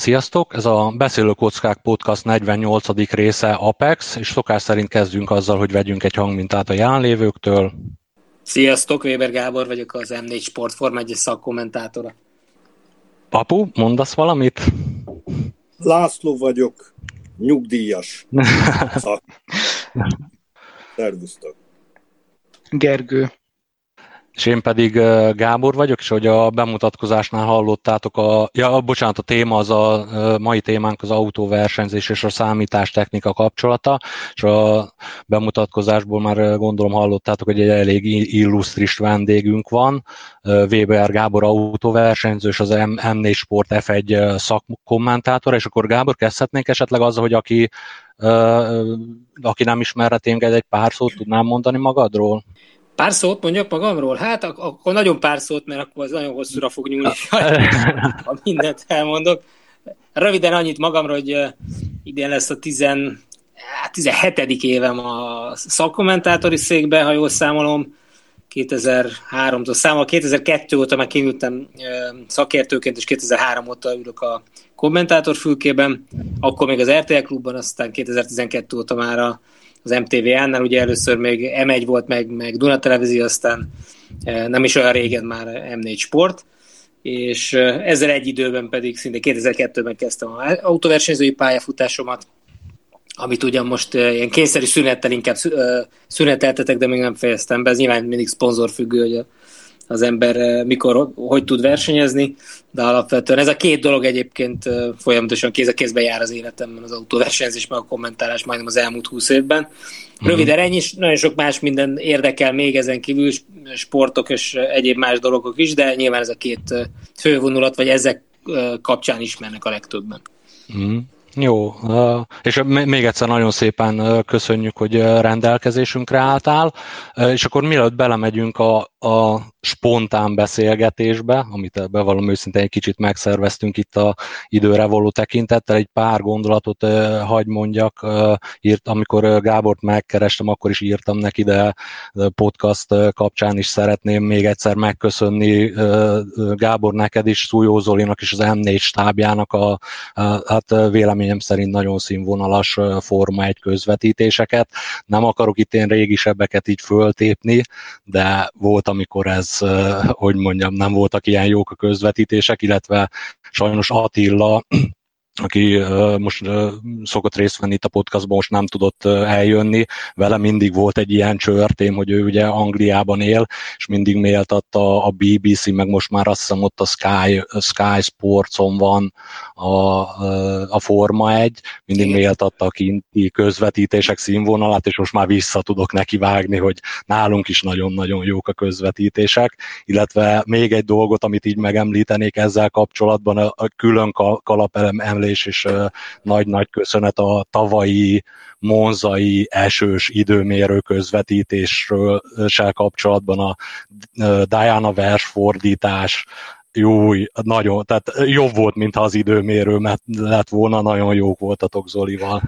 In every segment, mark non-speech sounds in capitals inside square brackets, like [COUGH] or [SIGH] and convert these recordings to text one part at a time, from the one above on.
Sziasztok! Ez a Beszélő Kockák Podcast 48. része Apex, és szokás szerint kezdjünk azzal, hogy vegyünk egy hangmintát a jelenlévőktől. Sziasztok, Weber Gábor vagyok, az M4 Sportform egy szakkommentátora. Papu, mondasz valamit? László vagyok, nyugdíjas. [LAUGHS] Szervusztok. Gergő. És én pedig Gábor vagyok, és hogy a bemutatkozásnál hallottátok, a, ja, bocsánat, a téma az a mai témánk az autóversenyzés és a számítástechnika kapcsolata, és a bemutatkozásból már gondolom hallottátok, hogy egy elég illusztris vendégünk van, Weber Gábor autóversenyző, és az M4 Sport F1 szakkommentátor, és akkor Gábor kezdhetnénk esetleg azzal, hogy aki, aki nem ismerhet téged, egy pár szót tudnám mondani magadról? Pár szót mondjak magamról? Hát ak- akkor nagyon pár szót, mert akkor az nagyon hosszúra fog nyúlni, [LAUGHS] ha mindent elmondok. Röviden annyit magamról, hogy idén lesz a 10, hát 17. évem a szakkommentátori székbe, ha jól számolom. 2003-tól számol, 2002 óta már kiültem szakértőként, és 2003 óta ülök a kommentátor fülkében, akkor még az RTL klubban, aztán 2012 óta már a az MTV-nál, ugye először még M1 volt, meg, meg Duna Televízió, aztán eh, nem is olyan régen már M4 Sport, és eh, ezzel egy időben pedig szinte 2002-ben kezdtem az autóversenyzői pályafutásomat, amit ugyan most eh, ilyen kényszerű szünettel inkább szüneteltetek, de még nem fejeztem be, ez nyilván mindig szponzorfüggő, hogy a az ember eh, mikor, hogy tud versenyezni, de alapvetően ez a két dolog egyébként eh, folyamatosan kéz a kézbe jár az életemben, az autóversenyzés, meg a kommentálás majdnem az elmúlt húsz évben. Röviden ennyi, és nagyon sok más minden érdekel még ezen kívül, sportok és egyéb más dolgok is, de nyilván ez a két eh, fővonulat, vagy ezek kapcsán ismernek a legtöbben. Mm. Jó, és még egyszer nagyon szépen köszönjük, hogy rendelkezésünkre álltál, és akkor mielőtt belemegyünk a, a spontán beszélgetésbe, amit bevallom őszintén egy kicsit megszerveztünk itt a időre való tekintettel, egy pár gondolatot hagy mondjak, írt, amikor Gábort megkerestem, akkor is írtam neki, de podcast kapcsán is szeretném még egyszer megköszönni Gábor neked is, Szújó Zolinak és az M4 stábjának a, hát véleményem szerint nagyon színvonalas Forma egy közvetítéseket. Nem akarok itt én régisebbeket így föltépni, de volt, amikor ez hogy mondjam, nem voltak ilyen jók a közvetítések, illetve sajnos Attila aki uh, most uh, szokott részt venni itt a podcastban, most nem tudott uh, eljönni. Vele mindig volt egy ilyen csörtém, hogy ő ugye Angliában él, és mindig méltatta a BBC, meg most már azt hiszem ott a Sky, Sky Sportson van a, a Forma 1, mindig Igen. méltatta a kinti közvetítések színvonalát, és most már vissza tudok neki vágni, hogy nálunk is nagyon-nagyon jók a közvetítések, illetve még egy dolgot, amit így megemlítenék ezzel kapcsolatban, a, a külön kalapelem emlés, és nagy-nagy köszönet a tavalyi monzai esős időmérő közvetítésről se kapcsolatban a Diana vers fordítás, jó, nagyon, tehát jobb volt, mintha az időmérő mert lett volna, nagyon jók voltatok Zolival.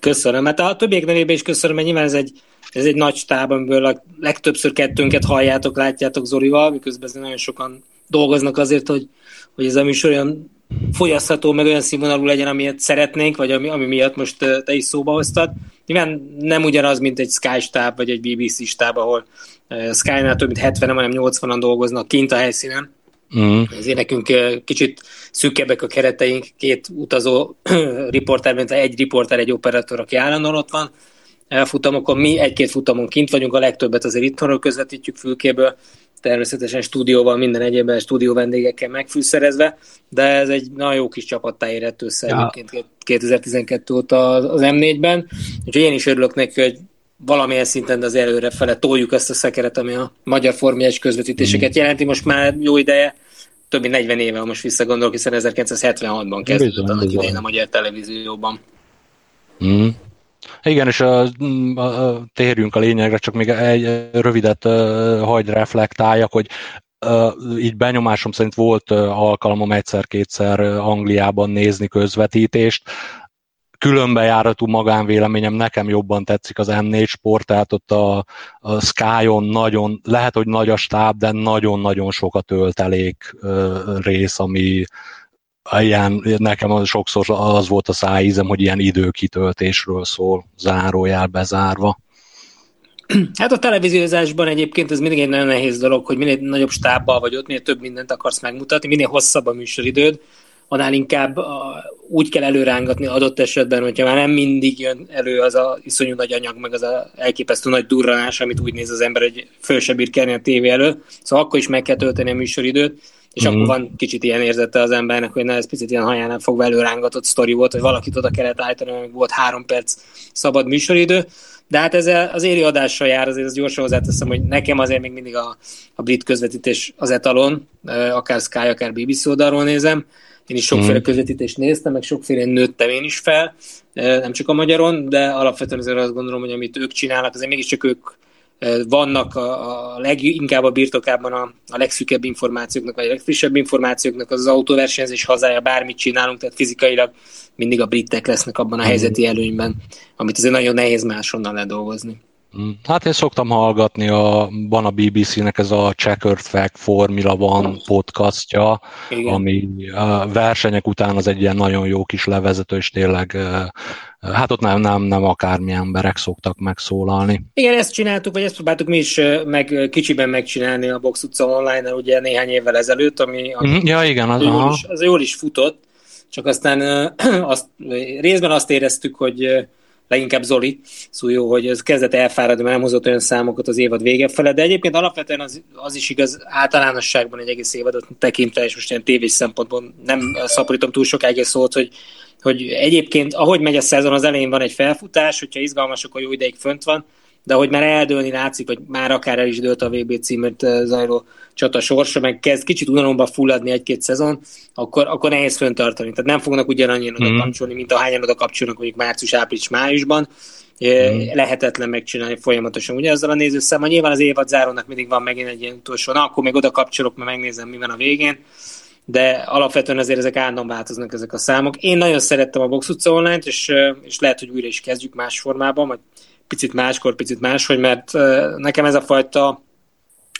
Köszönöm, hát a többiek nevében is köszönöm, mert nyilván ez egy, ez egy nagy stáb, amiből a legtöbbször kettőnket halljátok, látjátok Zolival, miközben nagyon sokan dolgoznak azért, hogy, hogy ez a műsor olyan fogyasztható, meg olyan színvonalú legyen, amilyet szeretnénk, vagy ami, ami miatt most te is szóba hoztad. Nyilván nem ugyanaz, mint egy Sky stáb, vagy egy BBC stáb, ahol Sky-nál több mint 70 hanem 80-an dolgoznak kint a helyszínen. Mm. Ezért nekünk kicsit szűkebbek a kereteink, két utazó [CLEARS THROAT] riporter, mint egy riporter, egy operatőr, aki állandóan ott van futamokon. Mi egy-két futamon kint vagyunk, a legtöbbet azért itthonról közvetítjük fülkéből, természetesen stúdióval, minden egyébben stúdió vendégekkel megfűszerezve, de ez egy nagyon jó kis csapattá érett össze ja. 2012 óta az M4-ben, úgyhogy én is örülök neki, hogy valamilyen szinten az előre fele toljuk ezt a szekeret, ami a magyar formiás közvetítéseket mm. jelenti. Most már jó ideje, több mint 40 éve, most visszagondolok, hiszen 1976-ban kezdődött annak idején a magyar televízióban. Mm. Igen, és a, a, a, térjünk a lényegre, csak még egy rövidet uh, hagy reflektáljak, hogy uh, így benyomásom szerint volt uh, alkalmam egyszer-kétszer Angliában nézni közvetítést, különbejáratú magánvéleményem, nekem jobban tetszik az M4 sport, tehát ott a, a Sky-on nagyon, lehet, hogy nagy a stáb, de nagyon-nagyon sok a töltelék rész, ami, ilyen, nekem az sokszor az volt a szájízem, hogy ilyen időkitöltésről szól, zárójel bezárva. Hát a televíziózásban egyébként ez mindig egy nagyon nehéz dolog, hogy minél nagyobb stábbal vagy ott, minél több mindent akarsz megmutatni, minél hosszabb a műsoridőd, annál inkább a, úgy kell előrángatni adott esetben, hogyha már nem mindig jön elő az a iszonyú nagy anyag, meg az a elképesztő nagy durranás, amit úgy néz az ember, hogy föl se a tévé elő. Szóval akkor is meg kell tölteni a műsoridőt, és mm. akkor van kicsit ilyen érzete az embernek, hogy na, ez picit ilyen hajánál fogva előrángatott sztori volt, hogy valakit oda kellett állítani, hogy volt három perc szabad műsoridő, de hát ez az éri adással jár, azért az gyorsan hozzáteszem, hogy nekem azért még mindig a, a brit közvetítés az etalon, akár Sky, akár BBC oldalról nézem, én is sokféle mm. közvetítést néztem, meg sokféle nőttem én is fel, nem csak a magyaron, de alapvetően azért azt gondolom, hogy amit ők csinálnak, azért mégiscsak ők vannak a, a leginkább a birtokában a, a legszűkebb információknak, vagy a legfrissebb információknak, az, az autóversenyzés hazája, bármit csinálunk, tehát fizikailag mindig a britek lesznek abban a helyzeti előnyben, amit azért nagyon nehéz máshonnan ledolgozni. Mm. Hát én szoktam hallgatni, a, van a BBC-nek ez a Checkered Fact Formula One podcastja, Igen. ami a versenyek után az egy ilyen nagyon jó kis levezető, és tényleg hát ott nem, nem, nem akármilyen emberek szoktak megszólalni. Igen, ezt csináltuk, vagy ezt próbáltuk mi is meg, kicsiben megcsinálni a Box utca online ugye néhány évvel ezelőtt, ami, ami mm, ja, igen, az, jól is, az jól is futott, csak aztán azt, részben azt éreztük, hogy leginkább Zoli, szóval jó, hogy ez kezdett elfáradni, mert nem hozott olyan számokat az évad vége fele, de egyébként alapvetően az, az is igaz általánosságban egy egész évadot tekintve, és most ilyen tévés szempontból nem szaporítom túl sokáig szólt, hogy, hogy egyébként ahogy megy a szezon, az elején van egy felfutás, hogyha izgalmas, akkor jó ideig fönt van, de hogy már eldőlni látszik, hogy már akár el is dőlt a VB címért eh, zajló csata sorsa, meg kezd kicsit unalomba fulladni egy-két szezon, akkor, akkor nehéz föntartani. Tehát nem fognak ugyanannyian oda mm. kapcsolni, mint ahányan oda kapcsolnak mondjuk március, április, májusban. Mm. Lehetetlen megcsinálni folyamatosan ugye ezzel a nézőszámmal. Nyilván az évad zárónak mindig van megint egy ilyen utolsó, na akkor még oda kapcsolok, mert megnézem, mi van a végén de alapvetően azért ezek állandóan változnak ezek a számok. Én nagyon szerettem a Box utca online-t, és, eh, és lehet, hogy újra is kezdjük más formában, vagy picit máskor, picit máshogy, mert nekem ez a fajta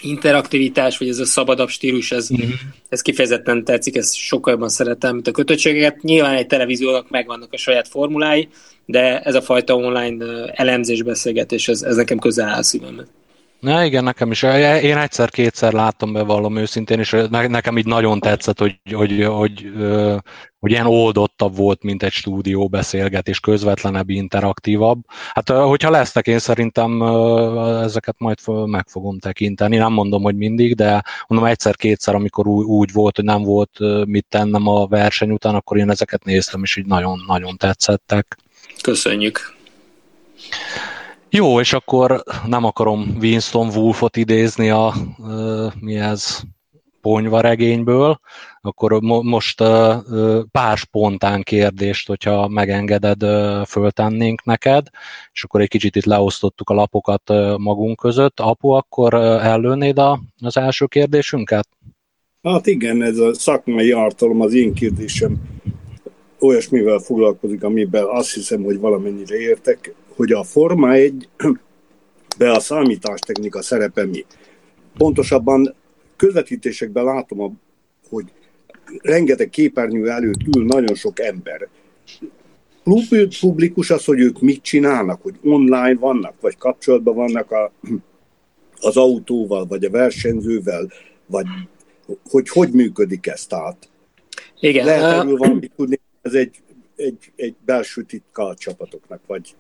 interaktivitás, vagy ez a szabadabb stílus, ez, mm-hmm. ez kifejezetten tetszik, ezt sokkal jobban szeretem, mint a kötöttségeket. Nyilván egy televíziónak megvannak a saját formulái, de ez a fajta online elemzés, beszélgetés, ez, ez nekem közel áll szívemben. Na igen, nekem is. Én egyszer-kétszer láttam be valami őszintén, és nekem így nagyon tetszett, hogy, hogy, hogy, hogy ilyen oldottabb volt, mint egy stúdió beszélgetés, közvetlenebb, interaktívabb. Hát hogyha lesznek, én szerintem ezeket majd meg fogom tekinteni. Nem mondom, hogy mindig, de mondom egyszer-kétszer, amikor úgy volt, hogy nem volt mit tennem a verseny után, akkor én ezeket néztem, és így nagyon-nagyon tetszettek. Köszönjük. Jó, és akkor nem akarom Winston Wolfot idézni a, mi ez, ponyvaregényből, akkor mo- most pár spontán kérdést, hogyha megengeded, uh, föltennénk neked, és akkor egy kicsit itt leosztottuk a lapokat magunk között. Apu, akkor uh, ellőnéd az első kérdésünket? Hát igen, ez a szakmai ártalom az én kérdésem olyasmivel foglalkozik, amiben azt hiszem, hogy valamennyire értek hogy a Forma egy be a számítástechnika szerepe mi. Pontosabban közvetítésekben látom, hogy rengeteg képernyő előtt ül nagyon sok ember. Publikus az, hogy ők mit csinálnak, hogy online vannak, vagy kapcsolatban vannak a, az autóval, vagy a versenyzővel, vagy hogy hogy működik ez, tehát Igen. lehet erről valamit tudni, ez egy, egy, egy belső titka a csapatoknak, vagy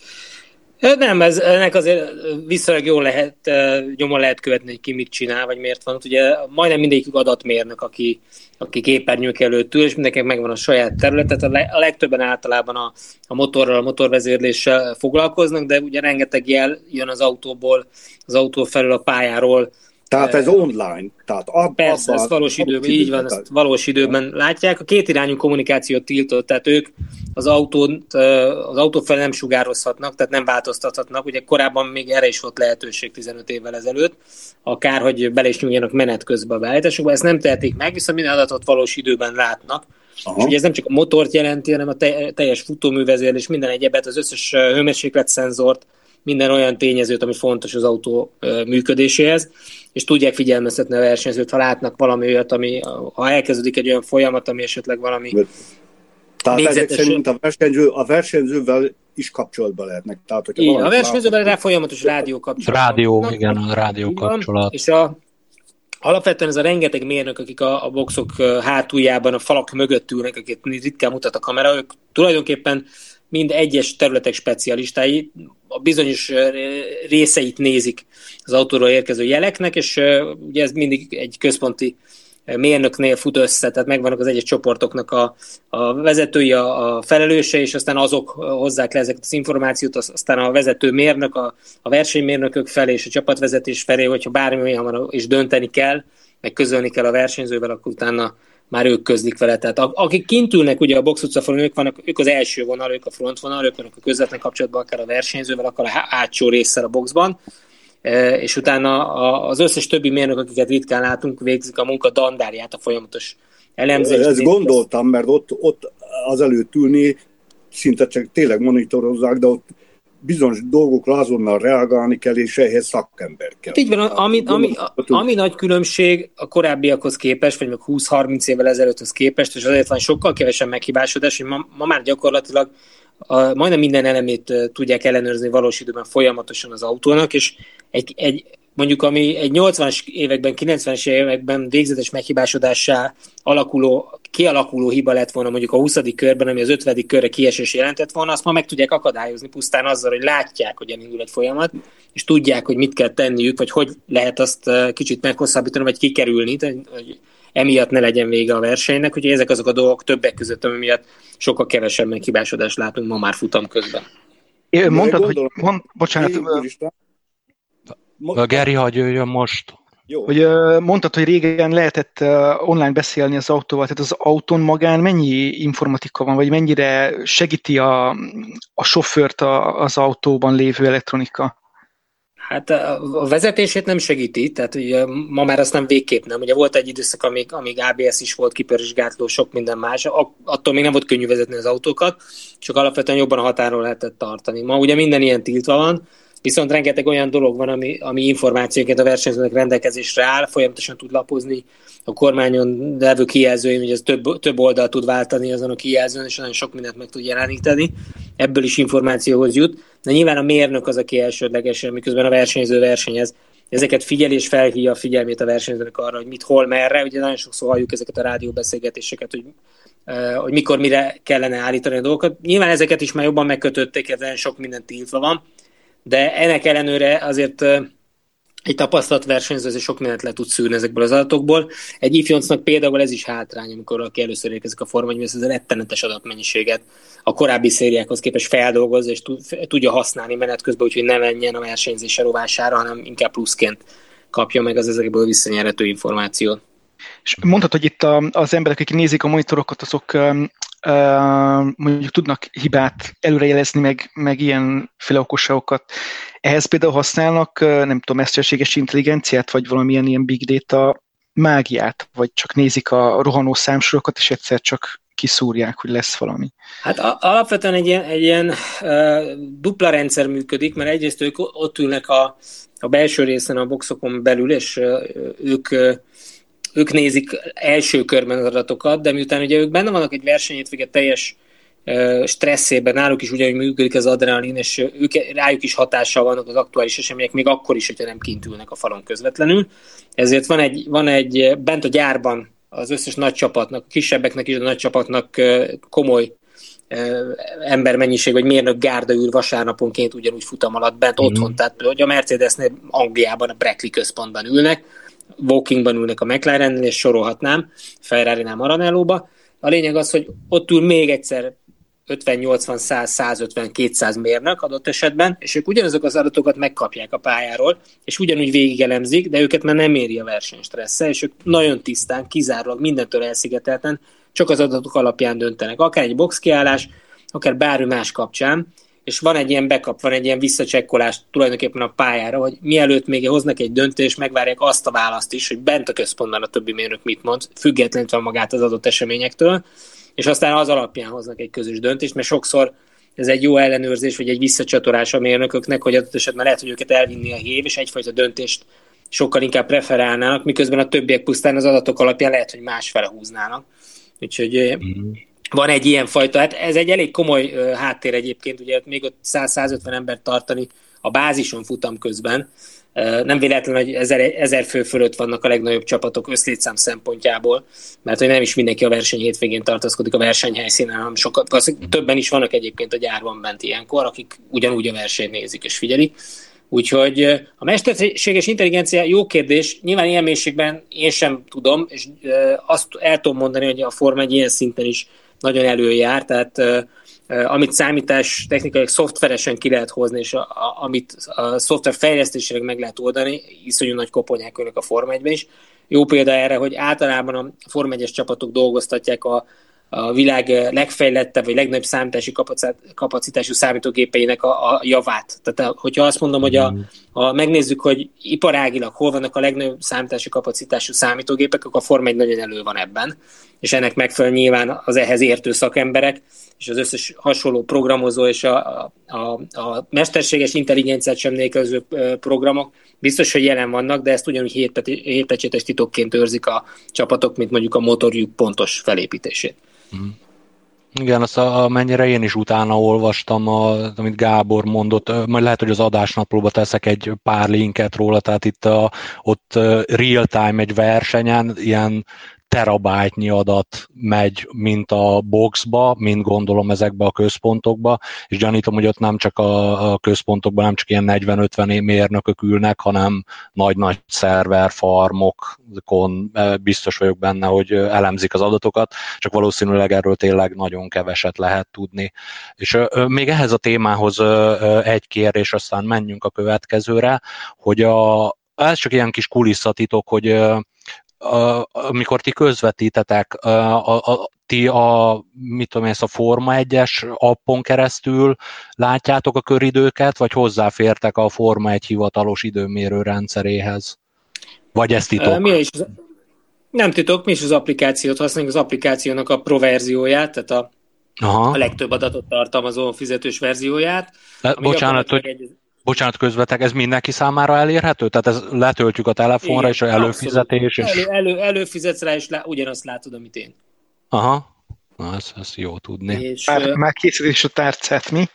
nem, ez, ennek azért viszonylag jól lehet, nyomon lehet követni, hogy ki mit csinál, vagy miért van. Ugye majdnem mindegyik adatmérnök, aki, aki képernyők előtt ül, és mindenkinek megvan a saját területet. A, a legtöbben általában a, a motorral, a motorvezérléssel foglalkoznak, de ugye rengeteg jel jön az autóból, az autó felül a pályáról, tehát ez online. Tehát ab, Persze, abban, ezt valós időben, így van, ezt valós időben látják. A kétirányú kommunikációt tiltott, tehát ők az, autót, az autó fel nem sugározhatnak, tehát nem változtathatnak. Ugye korábban még erre is volt lehetőség 15 évvel ezelőtt, akár hogy bele is nyúljanak menet közben a beállításukba. Ezt nem tehetik meg, viszont minden adatot valós időben látnak. Aha. És ugye ez nem csak a motort jelenti, hanem a teljes futóművezérlés, minden egyebet, az összes hőmérséklet szenzort, minden olyan tényezőt, ami fontos az autó működéséhez, és tudják figyelmeztetni a versenyzőt, ha látnak valami olyat, ami, ha elkezdődik egy olyan folyamat, ami esetleg valami tehát ezek szerint a, versenyző, a versenyzővel is kapcsolatban lehetnek. Tehát, hogyha Igen, a versenyzővel rá folyamatos rádió kapcsolat. Rádió, igen, a rádió kapcsolat. És a, alapvetően ez a rengeteg mérnök, akik a, a boxok hátuljában, a falak mögött ülnek, akiket ritkán mutat a kamera, ők tulajdonképpen mind egyes területek specialistái, a bizonyos részeit nézik az autóról érkező jeleknek, és ugye ez mindig egy központi mérnöknél fut össze, tehát megvannak az egyes csoportoknak a, a vezetői, a, a felelőse, és aztán azok hozzák le ezeket az információt, aztán a vezető mérnök, a, a versenymérnökök felé és a csapatvezetés felé, hogyha bármi olyan van, és dönteni kell, meg közölni kell a versenyzővel, akkor utána már ők közlik vele. Tehát akik kint ülnek ugye a box utca ők, vannak, ők az első vonal, ők a frontvonal, ők vannak a közvetlen kapcsolatban akár a versenyzővel, akár a hátsó résszel a boxban, e, és utána az összes többi mérnök, akiket ritkán látunk, végzik a munka dandárját, a folyamatos elemzést. Ezt gondoltam, mert ott, ott az előtt ülni szinte csak tényleg monitorozzák, de ott bizonyos dolgokra azonnal reagálni kell, és ehhez szakember kell. Így van, ami, ami, ami nagy különbség a korábbiakhoz képest, vagy meg 20-30 évvel ezelőtthöz képest, és azért van sokkal kevesen meghibásodás, hogy ma, ma már gyakorlatilag a, majdnem minden elemét tudják ellenőrizni valós időben folyamatosan az autónak, és egy, egy mondjuk ami egy 80-as években, 90-es években végzetes meghibásodássá alakuló, kialakuló hiba lett volna mondjuk a 20. körben, ami az 50. körre kiesés jelentett volna, azt ma meg tudják akadályozni pusztán azzal, hogy látják, hogy elindul egy folyamat, és tudják, hogy mit kell tenniük, vagy hogy lehet azt kicsit meghosszabbítani, vagy kikerülni, hogy emiatt ne legyen vége a versenynek, hogy ezek azok a dolgok többek között, ami miatt sokkal kevesebb meghibásodást látunk ma már futam közben. É, mondtad, hogy, mond, bocsánat, Geri, hagy jöjjön most. Jó. Hogy mondtad, hogy régen lehetett online beszélni az autóval, tehát az autón magán mennyi informatika van, vagy mennyire segíti a, a sofőrt az autóban lévő elektronika? Hát a vezetését nem segíti, tehát ugye, ma már azt nem végképp nem. Ugye volt egy időszak, amíg, amíg ABS is volt, gátló, sok minden más, attól még nem volt könnyű vezetni az autókat, csak alapvetően jobban a határól lehetett tartani. Ma ugye minden ilyen tiltva van, Viszont rengeteg olyan dolog van, ami, ami információként a versenyzőnek rendelkezésre áll, folyamatosan tud lapozni a kormányon levő kijelzőin, hogy ez több, több oldal tud váltani azon a kijelzőn, és nagyon sok mindent meg tud jeleníteni. Ebből is információhoz jut. De nyilván a mérnök az, aki elsődlegesen, miközben a versenyző versenyez, ezeket figyel és felhívja a figyelmét a versenyzőnek arra, hogy mit, hol, merre. Ugye nagyon sokszor halljuk ezeket a rádióbeszélgetéseket, hogy hogy mikor mire kellene állítani a dolgokat. Nyilván ezeket is már jobban megkötötték, ez sok minden tiltva van, de ennek ellenőre azért egy tapasztalat versenyző sok mindent le tud szűrni ezekből az adatokból. Egy ifjoncnak például ez is hátrány, amikor aki először érkezik a Forma ez az rettenetes adatmennyiséget a korábbi szériákhoz képest feldolgoz, és tudja használni menet közben, úgyhogy ne menjen a versenyzése rovására, hanem inkább pluszként kapja meg az ezekből visszanyerhető információt. És mondhatod, hogy itt az emberek, akik nézik a monitorokat, azok mondjuk tudnak hibát előrejelezni, meg, meg ilyenféle okosságokat. Ehhez például használnak, nem tudom, mesterséges intelligenciát, vagy valamilyen ilyen big data mágiát, vagy csak nézik a rohanó számsorokat, és egyszer csak kiszúrják, hogy lesz valami. Hát alapvetően egy ilyen, egy ilyen uh, dupla rendszer működik, mert egyrészt ők ott ülnek a, a belső részen a boxokon belül, és uh, ők uh, ők nézik első körben az adatokat, de miután ugye ők benne vannak egy versenyétvége teljes stresszében, náluk is ugyanúgy működik az adrenalin, és ők, rájuk is hatással vannak az aktuális események, még akkor is, hogyha nem kint ülnek a falon közvetlenül. Ezért van egy, van egy bent a gyárban az összes nagy csapatnak, a kisebbeknek is, a nagy csapatnak komoly embermennyiség, vagy mérnök gárda ül vasárnaponként ugyanúgy futam alatt bent mm. otthon. Tehát, hogy a Mercedesnél Angliában a Breckley központban ülnek, Walkingban ülnek a McLaren, és sorolhatnám, Ferrari-nál Maranellóba. A lényeg az, hogy ott ül még egyszer 50, 80, 100, 150, 200 mérnök adott esetben, és ők ugyanazok az adatokat megkapják a pályáról, és ugyanúgy végigelemzik, de őket már nem éri a versenystressze, és ők nagyon tisztán, kizárólag mindentől elszigetelten csak az adatok alapján döntenek. Akár egy boxkiállás, akár bármi más kapcsán, és van egy ilyen backup, van egy ilyen visszacsekkolás tulajdonképpen a pályára, hogy mielőtt még hoznak egy döntést, megvárják azt a választ is, hogy bent a központban a többi mérnök mit mond, függetlenül magát az adott eseményektől, és aztán az alapján hoznak egy közös döntést, mert sokszor ez egy jó ellenőrzés, vagy egy visszacsatolás a mérnököknek, hogy adott esetben lehet, hogy őket elvinni a hív, és egyfajta döntést sokkal inkább preferálnának, miközben a többiek pusztán az adatok alapján lehet, hogy másfele húznának. Úgyhogy mm. Van egy ilyen fajta, hát ez egy elég komoly háttér egyébként, ugye még ott 100-150 embert tartani a bázison futam közben, nem véletlen, hogy ezer, ezer fő fölött vannak a legnagyobb csapatok összlétszám szempontjából, mert hogy nem is mindenki a verseny hétvégén tartózkodik a versenyhelyszínen, hanem sokat, többen is vannak egyébként a gyárban bent ilyenkor, akik ugyanúgy a versenyt nézik és figyelik. Úgyhogy a mesterséges intelligencia jó kérdés, nyilván ilyen mélységben én sem tudom, és azt el tudom mondani, hogy a Forma egy ilyen szinten is nagyon előjár, tehát amit számítás technikai szoftveresen ki lehet hozni, és a, a, amit a szoftver fejlesztésének meg lehet oldani, iszonyú nagy koponyák önök a Forma 1 is. Jó példa erre, hogy általában a Forma 1 csapatok dolgoztatják a, a világ legfejlettebb, vagy legnagyobb számítási kapacitású számítógépeinek a, a javát. Tehát hogyha azt mondom, hogy a, ha megnézzük, hogy iparágilag hol vannak a legnagyobb számítási kapacitású számítógépek, akkor a Forma 1 nagyon elő van ebben, és ennek megfelelően nyilván az ehhez értő szakemberek, és az összes hasonló programozó és a, a, a mesterséges intelligenciát sem nélkülöző programok biztos, hogy jelen vannak, de ezt ugyanúgy hétpecsétes titokként őrzik a csapatok, mint mondjuk a motorjuk pontos felépítését. Mm. Igen, azt a, mennyire én is utána olvastam, a, amit Gábor mondott, majd lehet, hogy az adásnaplóba teszek egy pár linket róla, tehát itt a, ott real-time egy versenyen ilyen terabájtnyi adat megy, mint a boxba, mint gondolom ezekbe a központokba, és gyanítom, hogy ott nem csak a, a központokban, nem csak ilyen 40-50 mérnökök ülnek, hanem nagy-nagy szerverfarmokon e, biztos vagyok benne, hogy elemzik az adatokat, csak valószínűleg erről tényleg nagyon keveset lehet tudni. És még ehhez a témához egy kérdés, aztán menjünk a következőre, hogy a, ez csak ilyen kis kulisszatitok, hogy a, amikor ti közvetítetek, a, a, ti a, mit tudom ezt a Forma 1-es appon keresztül látjátok a köridőket, vagy hozzáfértek a Forma 1 hivatalos időmérő rendszeréhez? Vagy ezt titok? Mi is az, nem titok, mi is az applikációt használjuk, az applikációnak a pro verzióját, tehát a, Aha. a legtöbb adatot tartalmazó fizetős verzióját. Le, bocsánat, hogy... Egy Bocsánat, közvetek, ez mindenki számára elérhető? Tehát ez letöltjük a telefonra, Igen, és a előfizetés? És... Elő, elő, előfizetsz rá, és lá, ugyanazt látod, amit én. Aha, na ez, ez jó tudni. És, már, már készít is a tárcát, mi?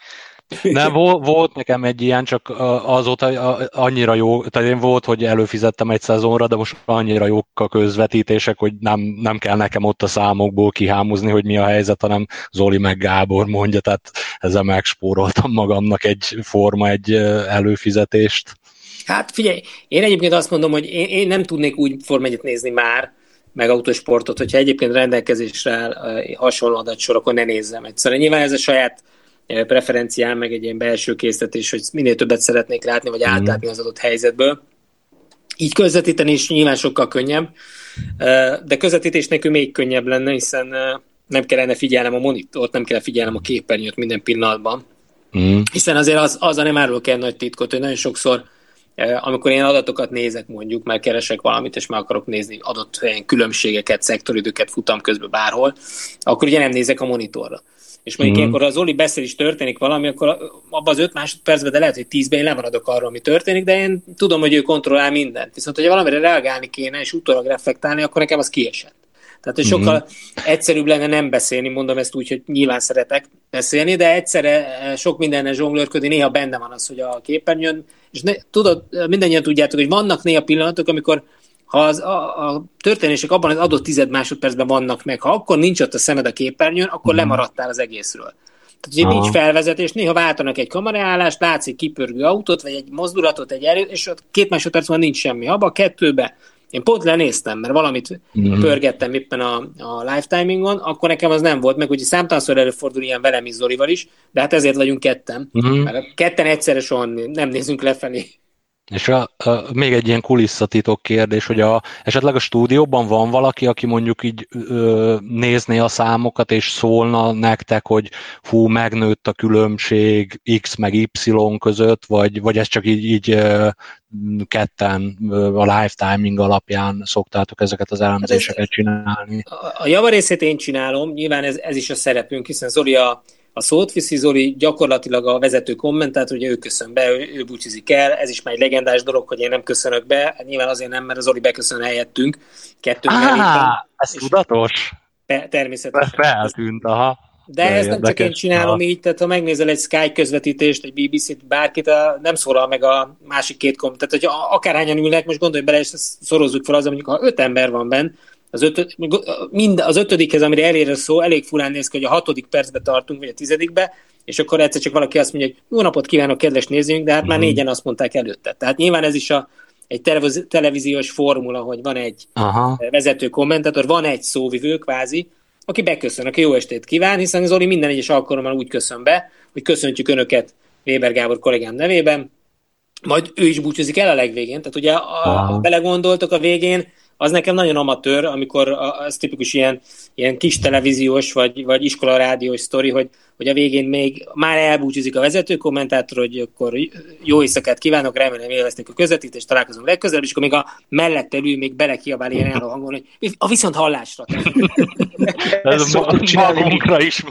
Nem, [LAUGHS] volt, volt nekem egy ilyen, csak azóta annyira jó, tehát én volt, hogy előfizettem egy szezonra, de most annyira jók a közvetítések, hogy nem, nem kell nekem ott a számokból kihámozni, hogy mi a helyzet, hanem Zoli meg Gábor mondja, tehát ezzel megspóroltam magamnak egy forma, egy előfizetést. Hát figyelj, én egyébként azt mondom, hogy én, én nem tudnék úgy Forma nézni már, meg autosportot, hogyha egyébként rendelkezésre áll hasonló adatsor, akkor ne nézzem egyszerűen. Nyilván ez a saját preferenciám, meg egy ilyen belső készítés, hogy minél többet szeretnék látni, vagy mhm. átlátni az adott helyzetből. Így közvetíteni is nyilván sokkal könnyebb, de közvetítés nélkül még könnyebb lenne, hiszen nem kellene figyelnem a monitort, nem kell figyelnem a képernyőt minden pillanatban. Mm. Hiszen azért az, az a nem árulok el nagy titkot, hogy nagyon sokszor, amikor én adatokat nézek mondjuk, mert keresek valamit, és meg akarok nézni adott helyen különbségeket, szektoridőket futam közben bárhol, akkor ugye nem nézek a monitorra és mondjuk mm. ilyenkor az Oli beszél is történik valami, akkor abban az öt másodpercben, de lehet, hogy tízben én lemaradok arról, ami történik, de én tudom, hogy ő kontrollál mindent. Viszont, hogyha valamire reagálni kéne, és utólag reflektálni, akkor nekem az kiesett. Tehát, hogy sokkal mm-hmm. egyszerűbb lenne nem beszélni, mondom ezt úgy, hogy nyilván szeretek beszélni, de egyszerre eh, sok mindenne zsonglőrködni, néha benne van az, hogy a képernyőn, és ne, tudod, mindannyian tudjátok, hogy vannak néha pillanatok, amikor ha az, a, a történések abban az adott tized másodpercben vannak meg, ha akkor nincs ott a szemed a képernyőn, akkor mm. lemaradtál az egészről. Tehát, hogy nincs felvezetés, néha váltanak egy kameraállást, látsz egy kipörgő autót, vagy egy mozdulatot, egy erőt, és ott két másodperc van nincs semmi. Abba a kettőbe én pont lenéztem, mert valamit mm-hmm. pörgettem éppen a, a lifetimingon, akkor nekem az nem volt, meg ugye számtalanszor előfordul ilyen velem is Zolival is, de hát ezért vagyunk ketten. Mm-hmm. Mert ketten egyszerre soha nem nézünk lefelé. És a, a, még egy ilyen kulisszatitok kérdés, hogy a, esetleg a stúdióban van valaki, aki mondjuk így ö, nézné a számokat, és szólna nektek, hogy fú, megnőtt a különbség X meg Y között, vagy, vagy ez csak így, így ö, ketten ö, a lifetiming alapján szoktátok ezeket az elemzéseket csinálni? A, a javarészét én csinálom, nyilván ez, ez is a szerepünk, hiszen Zoli a a szót viszi Zoli gyakorlatilag a vezető kommentátor, ugye ő köszön be, ő, ő búcsúzik el, ez is már egy legendás dolog, hogy én nem köszönök be, hát nyilván azért nem, mert az Zoli beköszön helyettünk, kettő Ah, ez tudatos? Természetesen. Feltűnt, aha. De ez ezt nem csak én csinálom így, tehát ha megnézel egy Sky közvetítést, egy BBC-t, bárkit, nem szólal meg a másik két kom. Tehát, hogy akárhányan ülnek, most gondolj bele, és szorozzuk fel az, mondjuk, ha öt ember van benne, az, ötö, mind, az ötödikhez, amire elér a szó, elég furán néz ki, hogy a hatodik percbe tartunk, vagy a tizedikbe, és akkor egyszer csak valaki azt mondja, hogy jó napot kívánok, kedves nézőink, de hát mm-hmm. már mhm. négyen azt mondták előtte. Tehát nyilván ez is a, egy televíziós formula, hogy van egy Aha. vezető kommentátor, van egy szóvivő kvázi, aki beköszön, aki jó estét kíván, hiszen Zoli minden egyes alkalommal úgy köszön be, hogy köszöntjük Önöket Weber Gábor kollégám nevében, majd ő is búcsúzik el a legvégén. Tehát ugye, a, belegondoltok a végén, az nekem nagyon amatőr, amikor az tipikus ilyen, ilyen kis televíziós vagy, vagy iskola rádiós sztori, hogy, hogy a végén még már elbúcsúzik a vezető kommentátor, hogy akkor jó éjszakát kívánok, remélem élvezték a közvetítést, találkozunk legközelebb, és akkor még a mellette ül, még belekiabál ilyen hangon, hogy a viszont hallásra. Ez [LAUGHS] magunkra is [LAUGHS]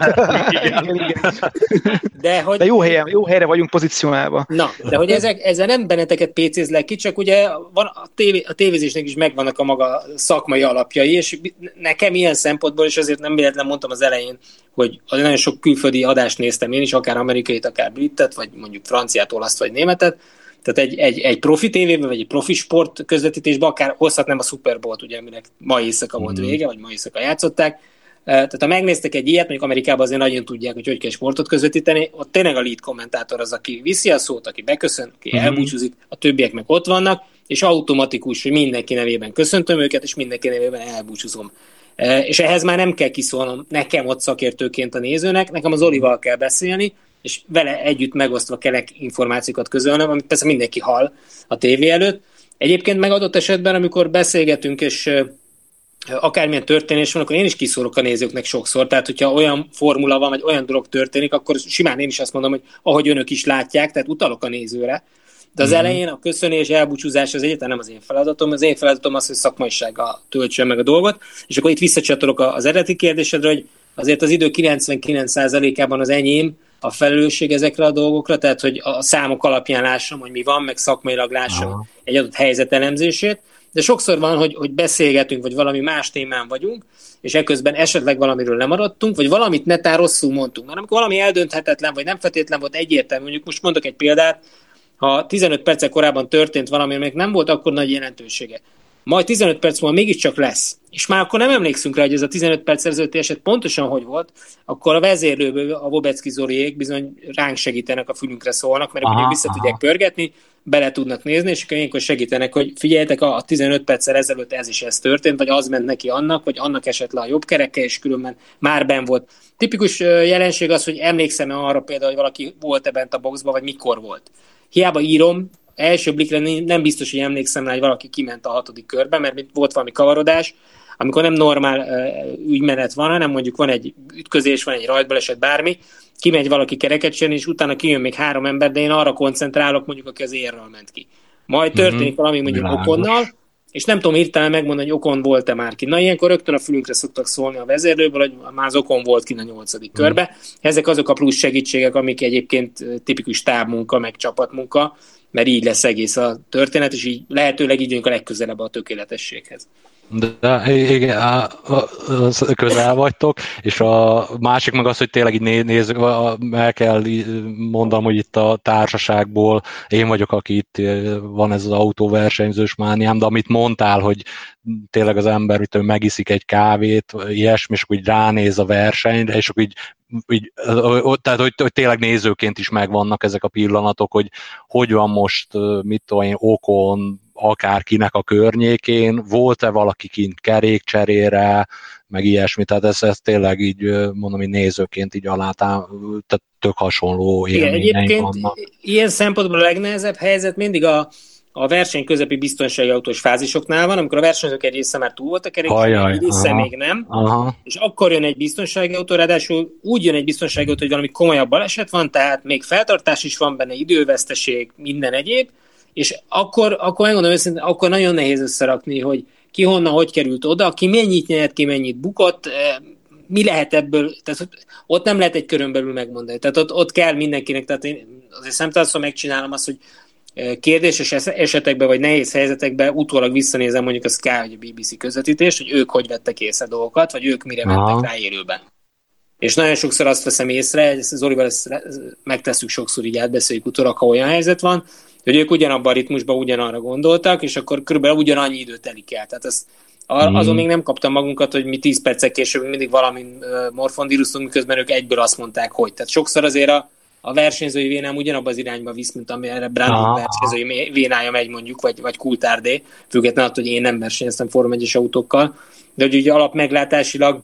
De, hogy... de jó, helyen, jó helyre vagyunk pozícionálva. Na, de hogy ezek, ezzel nem benneteket pécézlek ki, csak ugye van a, tévé, a tévézésnek is megvannak a maga szakmai alapjai, és nekem ilyen szempontból, és azért nem véletlen mondtam az elején, hogy nagyon sok külföldi adást néztem én is, akár amerikait, akár britet, vagy mondjuk franciát, olaszt, vagy németet, tehát egy, egy, egy profi tévében, vagy egy profi sport közvetítésben akár hozhatnám a Super Bowl-t, ugye, aminek ma éjszaka volt mm. vége, vagy ma éjszaka játszották. Tehát ha megnéztek egy ilyet, mondjuk Amerikában azért nagyon tudják, hogy hogy kell sportot közvetíteni, ott tényleg a lead kommentátor az, aki viszi a szót, aki beköszön, aki mm. elbúcsúzik, a többiek meg ott vannak, és automatikus, hogy mindenki nevében köszöntöm őket, és mindenki nevében elbúcsúzom. És ehhez már nem kell kiszólnom nekem ott szakértőként a nézőnek, nekem az Olival kell beszélni, és vele együtt megosztva kell információkat közölnöm, amit persze mindenki hall a tévé előtt. Egyébként megadott esetben, amikor beszélgetünk, és akármilyen történés van, akkor én is kiszólok a nézőknek sokszor. Tehát, hogyha olyan formula van, vagy olyan dolog történik, akkor simán én is azt mondom, hogy ahogy önök is látják, tehát utalok a nézőre. De az mm. elején a köszönés, elbúcsúzás az egyetlen nem az én feladatom, az én feladatom az, hogy szakmaisággal töltsön meg a dolgot, és akkor itt visszacsatolok az eredeti kérdésedre, hogy azért az idő 99%-ában az enyém a felelősség ezekre a dolgokra, tehát hogy a számok alapján lássam, hogy mi van, meg szakmailag lássam Aha. egy adott helyzet elemzését, de sokszor van, hogy, hogy beszélgetünk, vagy valami más témán vagyunk, és ekközben esetleg valamiről lemaradtunk, vagy valamit netán rosszul mondtunk. Mert amikor valami eldönthetetlen, vagy nem feltétlen volt egyértelmű, mondjuk most mondok egy példát, ha 15 perccel korábban történt valami, aminek nem volt akkor nagy jelentősége, majd 15 perc múlva mégiscsak lesz, és már akkor nem emlékszünk rá, hogy ez a 15 perc ezelőtti eset pontosan hogy volt, akkor a vezérlőből a Vobecki Zoriék bizony ránk segítenek, a fülünkre szólnak, mert aha, vissza aha. tudják pörgetni, bele tudnak nézni, és akkor ilyenkor segítenek, hogy figyeljetek, a 15 perccel ezelőtt ez is ez történt, vagy az ment neki annak, vagy annak esett le a jobb kereke, és különben már ben volt. Tipikus jelenség az, hogy emlékszem -e arra például, hogy valaki volt-e bent a boxba, vagy mikor volt hiába írom, első blikre nem biztos, hogy emlékszem rá, hogy valaki kiment a hatodik körbe, mert volt valami kavarodás, amikor nem normál ügymenet van, hanem mondjuk van egy ütközés, van egy rajtbaleset, bármi, kimegy valaki kereket és utána kijön még három ember, de én arra koncentrálok, mondjuk, aki az érről ment ki. Majd történik mm-hmm. valami mondjuk Világos. okonnal, és nem tudom hirtelen megmondani, hogy okon volt-e már ki. Na ilyenkor rögtön a fülünkre szoktak szólni a vezérlőből, hogy már az okon volt ki a nyolcadik mm. körbe. Ezek azok a plusz segítségek, amik egyébként tipikus tábmunka, meg csapatmunka, mert így lesz egész a történet, és így lehetőleg így a legközelebb a tökéletességhez. De igen, közel vagytok, és a másik meg az, hogy tényleg így néz, el kell mondanom, hogy itt a társaságból én vagyok, aki itt van ez az autóversenyzős mániám, de amit mondtál, hogy tényleg az ember hogy megiszik egy kávét, ilyesmi, és úgy ránéz a versenyre, és akkor így így, tehát hogy, hogy tényleg nézőként is megvannak ezek a pillanatok, hogy hogy van most, mit tudom én, okon, akárkinek a környékén, volt-e valaki kint kerékcserére, meg ilyesmi, tehát ez, ez tényleg így mondom, hogy nézőként így alá, tehát tök hasonló élményeink Igen, egyébként vannak. ilyen szempontból a legnehezebb helyzet mindig a, a verseny közepi biztonsági autós fázisoknál van, amikor a versenyzők egy része már túl volt a kerékcserén, egy része aha, még nem, aha. és akkor jön egy biztonsági autó, ráadásul úgy jön egy biztonsági autó, hogy valami komolyabb baleset van, tehát még feltartás is van benne, időveszteség, minden egyéb, és akkor, akkor megmondom őszintén, akkor nagyon nehéz összerakni, hogy ki honnan, hogy került oda, ki mennyit nyert, ki mennyit bukott, eh, mi lehet ebből, tehát ott nem lehet egy körön belül megmondani. Tehát ott, ott kell mindenkinek, tehát én azért szemtelen megcsinálom azt, hogy kérdéses esetekben, vagy nehéz helyzetekben utólag visszanézem mondjuk a Sky vagy a BBC közvetítést, hogy ők hogy vettek észre dolgokat, vagy ők mire Aha. mentek rá élőben. És nagyon sokszor azt veszem észre, ezt Zolival ezt megtesszük sokszor, így átbeszéljük utólag, ha olyan helyzet van, hogy ők ugyanabban a ritmusban ugyanarra gondoltak, és akkor körülbelül ugyanannyi időt telik el. Tehát ez, mm. azon még nem kaptam magunkat, hogy mi 10 percek később mindig valamin morfondírusztunk, miközben ők egyből azt mondták, hogy. Tehát sokszor azért a, a versenyzői vénám ugyanabban az irányba visz, mint amire Brandon ah. versenyzői vénája megy mondjuk, vagy, vagy Kultárdé, függetlenül attól, hogy én nem versenyeztem Form 1 autókkal, de hogy ugye alap meglátásilag,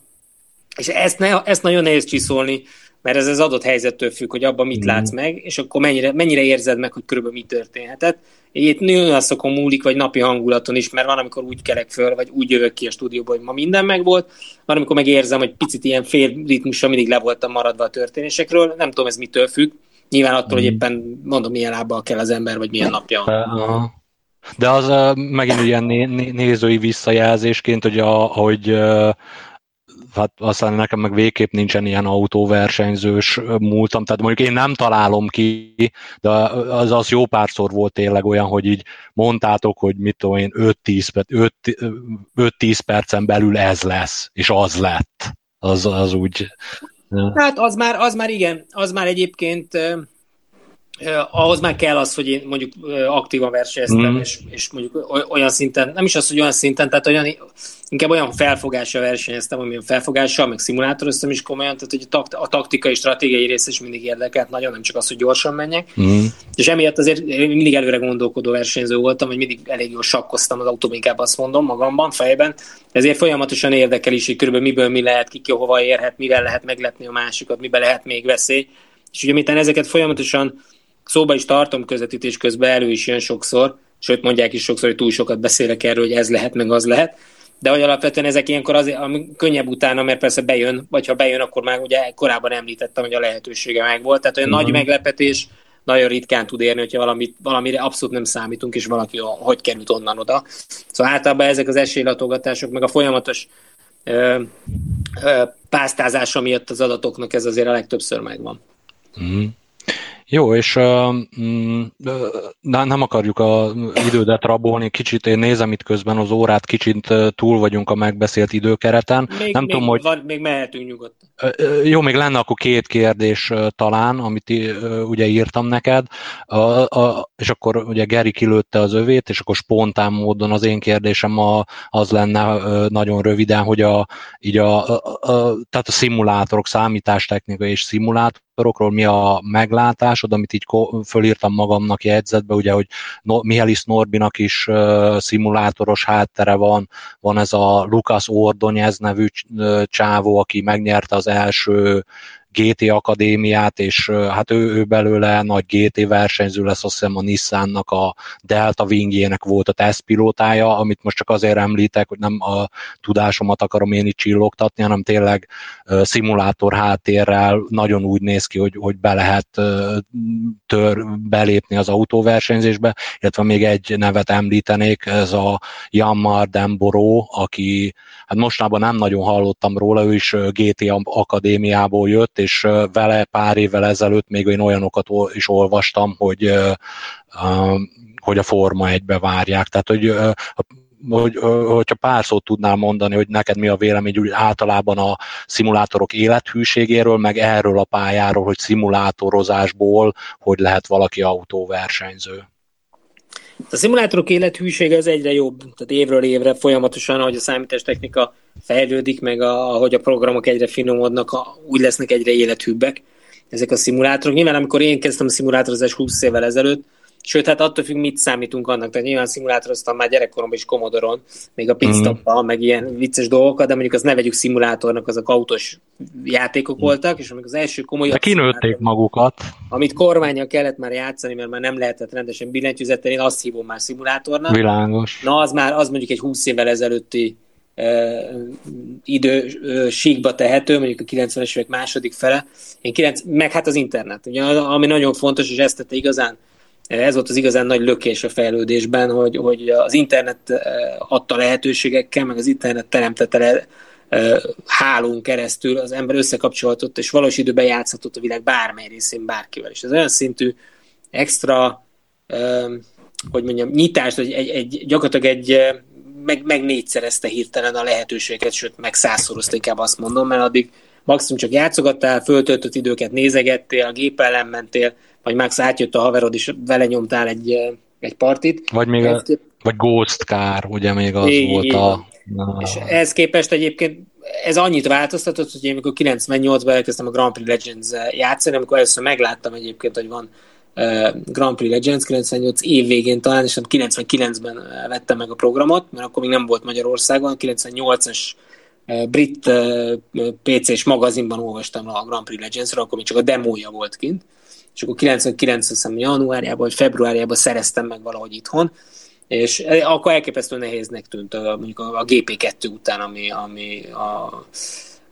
és ezt, ne, ezt nagyon nehéz csiszolni, mert ez az adott helyzettől függ, hogy abban mit mm. látsz meg, és akkor mennyire, mennyire érzed meg, hogy körülbelül mi történhetett. Itt nagyon szokon múlik, vagy napi hangulaton is, mert van, amikor úgy kerek föl, vagy úgy jövök ki a stúdióba, hogy ma minden megvolt, van, amikor megérzem, hogy picit ilyen fél ritmusra mindig le voltam maradva a történésekről, nem tudom ez mitől függ, nyilván attól, mm. hogy éppen mondom, milyen lábbal kell az ember, vagy milyen napja van. De az megint ilyen nézői visszajelzésként, hogy, a, hogy hát aztán nekem meg végképp nincsen ilyen autóversenyzős múltam, tehát mondjuk én nem találom ki, de az, az jó párszor volt tényleg olyan, hogy így mondtátok, hogy mit tudom én, 5-10 percen belül ez lesz, és az lett. Az, az úgy... Hát az már, az már igen, az már egyébként ahhoz már kell az, hogy én mondjuk aktívan versenyeztem, mm. és, és mondjuk olyan szinten, nem is az, hogy olyan szinten, tehát olyan, inkább olyan felfogással versenyeztem, amilyen felfogással, meg szimulátoroztam is komolyan, tehát hogy a, takt, a taktikai, stratégiai rész is mindig érdekelt nagyon, nem csak az, hogy gyorsan menjek. Mm. És emiatt azért mindig előre gondolkodó versenyző voltam, hogy mindig elég jól sakkoztam az autóban, inkább azt mondom magamban, fejben. Ezért folyamatosan érdekel is, hogy körülbelül miből mi lehet, ki, ki hova érhet, mivel lehet meglepni a másikat, miben lehet még veszély. És ugye miután ezeket folyamatosan szóba is tartom közvetítés közben, elő is jön sokszor, sőt mondják is sokszor, hogy túl sokat beszélek erről, hogy ez lehet, meg az lehet, de hogy alapvetően ezek ilyenkor azért ami könnyebb utána, mert persze bejön, vagy ha bejön, akkor már ugye korábban említettem, hogy a lehetősége meg volt, tehát olyan mm. nagy meglepetés nagyon ritkán tud érni, hogyha valamit, valamire abszolút nem számítunk, és valaki hogy került onnan oda. Szóval általában ezek az esélylatogatások, meg a folyamatos ö, ö, pásztázása miatt az adatoknak ez azért a legtöbbször megvan. Mm. Jó, és uh, nem akarjuk a idődet rabolni, kicsit én nézem itt közben az órát, kicsit túl vagyunk a megbeszélt időkereten. Még, nem még, tudom, hogy... van, még mehetünk nyugodtan. Jó, még lenne akkor két kérdés talán, amit ugye írtam neked, a, a, és akkor ugye Geri kilőtte az övét, és akkor spontán módon az én kérdésem a, az lenne nagyon röviden, hogy a, így a, a, a, tehát a szimulátorok, számítástechnika és szimulátorokról mi a meglátásod, amit így fölírtam magamnak jegyzetbe, ugye, hogy no, Mihelis Norbinak is uh, szimulátoros háttere van, van ez a Lukas Ordonyez nevű csávó, aki megnyerte az első GT Akadémiát, és hát ő, ő belőle nagy GT versenyző lesz, azt hiszem a Nissannak a Delta Wingjének volt a tesztpilótája, amit most csak azért említek, hogy nem a tudásomat akarom én itt csillogtatni, hanem tényleg szimulátor háttérrel nagyon úgy néz ki, hogy, hogy be lehet tör, belépni az autóversenyzésbe, illetve még egy nevet említenék, ez a Jammar Demboro, aki hát mostában nem nagyon hallottam róla, ő is GT Akadémiából jött, és vele pár évvel ezelőtt még én olyanokat is olvastam, hogy, hogy a Forma egybe várják. Tehát, hogy hogy, hogyha pár szót tudnál mondani, hogy neked mi a vélemény úgy általában a szimulátorok élethűségéről, meg erről a pályáról, hogy szimulátorozásból hogy lehet valaki autóversenyző. A szimulátorok élethűsége az egyre jobb, tehát évről évre folyamatosan, ahogy a számítástechnika fejlődik, meg a, ahogy a programok egyre finomodnak, a, úgy lesznek egyre élethűbbek ezek a szimulátorok. Nyilván amikor én kezdtem a szimulátorozást 20 évvel ezelőtt, Sőt, hát attól függ, mit számítunk annak. Tehát nyilván szimulátoroztam már gyerekkoromban is Commodore-on, még a pitstoppal, mm. meg ilyen vicces dolgokat, de mondjuk az ne vegyük szimulátornak, azok autós játékok mm. voltak, és amikor az első komoly. De kinőtték magukat. Amit kormányjal kellett már játszani, mert már nem lehetett rendesen billentyűzettel, én azt hívom már szimulátornak. Világos. Na, az már, az mondjuk egy 20 évvel ezelőtti idő síkba tehető, mondjuk a 90-es évek második fele, én 9, meg hát az internet, ugye, ami nagyon fontos, és ezt tette igazán ez volt az igazán nagy lökés a fejlődésben, hogy, hogy az internet adta lehetőségekkel, meg az internet teremtette le, hálón keresztül az ember összekapcsolhatott, és valós időben játszhatott a világ bármely részén bárkivel. És ez olyan szintű extra, hogy mondjam, nyitást, hogy egy, egy, gyakorlatilag egy meg, meg négyszerezte hirtelen a lehetőséget, sőt, meg százszorozta, inkább azt mondom, mert addig maximum csak játszogattál, föltöltött időket nézegettél, a gép ellen mentél, vagy Max átjött a haverod, és vele nyomtál egy, egy partit. Vagy még a, vagy Ghost Car, ugye még az így, volt a... Na. És ehhez képest egyébként ez annyit változtatott, hogy én amikor 98-ban elkezdtem a Grand Prix Legends játszani, amikor először megláttam egyébként, hogy van Grand Prix Legends 98 év végén talán, és 99-ben vettem meg a programot, mert akkor még nem volt Magyarországon, 98-as brit PC-s magazinban olvastam a Grand Prix Legends-ről, akkor még csak a demója volt kint, és akkor 99 hiszem januárjában vagy februárjában szereztem meg valahogy itthon, és akkor elképesztő nehéznek tűnt a, mondjuk a, GP2 után, ami, ami a,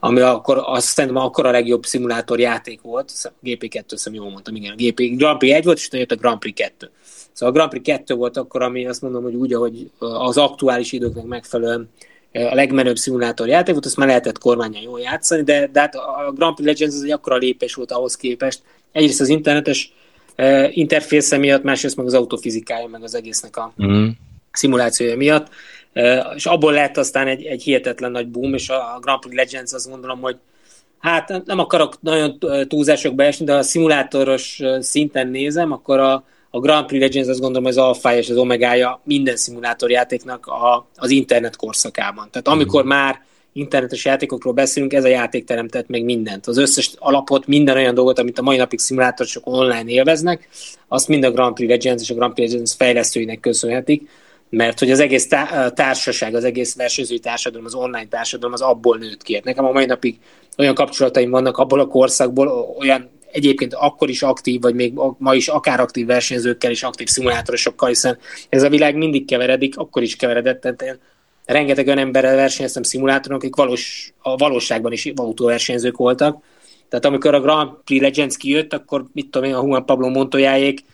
ami akkor azt szerintem akkor a legjobb szimulátor játék volt, GP2, azt jól mondtam, igen, a GP Grand Prix 1 volt, és jött a Grand Prix 2. Szóval a Grand Prix 2 volt akkor, ami azt mondom, hogy úgy, ahogy az aktuális időknek megfelelően a legmenőbb szimulátor játék volt, azt már lehetett kormányon jól játszani, de, de hát a Grand Prix Legends az egy akkora lépés volt ahhoz képest. Egyrészt az internetes uh, interfésze miatt, másrészt meg az autofizikája, meg az egésznek a mm. szimulációja miatt, uh, és abból lett aztán egy, egy hihetetlen nagy boom, és a Grand Prix Legends azt gondolom, hogy hát nem akarok nagyon túlzásokba esni, de ha a szimulátoros szinten nézem, akkor a, a Grand Prix Legends azt gondolom, az alfája és az omegája minden szimulátorjátéknak a, az internet korszakában. Tehát amikor mm. már internetes játékokról beszélünk, ez a játék teremtett meg mindent. Az összes alapot, minden olyan dolgot, amit a mai napig szimulátorosok online élveznek, azt mind a Grand Prix Legends és a Grand Prix Legends fejlesztőinek köszönhetik, mert hogy az egész társaság, az egész versenyzői társadalom, az online társadalom az abból nőtt ki. Nekem a mai napig olyan kapcsolataim vannak abból a korszakból, olyan egyébként akkor is aktív, vagy még ma is akár aktív versenyzőkkel és aktív szimulátorosokkal, hiszen ez a világ mindig keveredik, akkor is keveredett, tehát én rengeteg olyan emberrel versenyeztem szimulátoron, akik valós, a valóságban is autóversenyzők voltak. Tehát amikor a Grand Prix Legends kijött, akkor mit tudom én, a Juan Pablo Montoyáék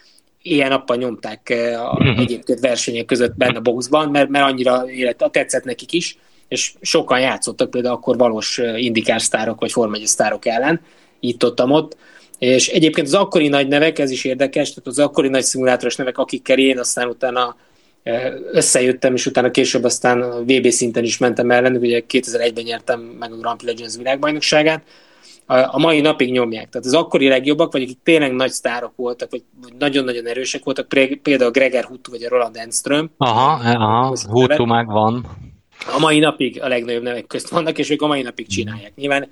ilyen nappal nyomták eh, a mhm. egyébként versenyek között benne a boxban, mert, mert annyira élet, tetszett nekik is, és sokan játszottak például akkor valós eh, indikár sztárok vagy formegyi sztárok ellen, itt ott, ott. És egyébként az akkori nagy nevek, ez is érdekes, tehát az akkori nagy szimulátoros nevek, akikkel én aztán utána összejöttem, és utána később aztán VB szinten is mentem ellenük, ugye 2001-ben nyertem meg a Grand Prix Legends világbajnokságát, a mai napig nyomják. Tehát az akkori legjobbak, vagy akik tényleg nagy sztárok voltak, vagy nagyon-nagyon erősek voltak, például Gregor Huttu vagy a Roland Enström. Aha, aha, Huttu megvan. A mai napig a legnagyobb nevek közt vannak, és ők a mai napig csinálják. Nyilván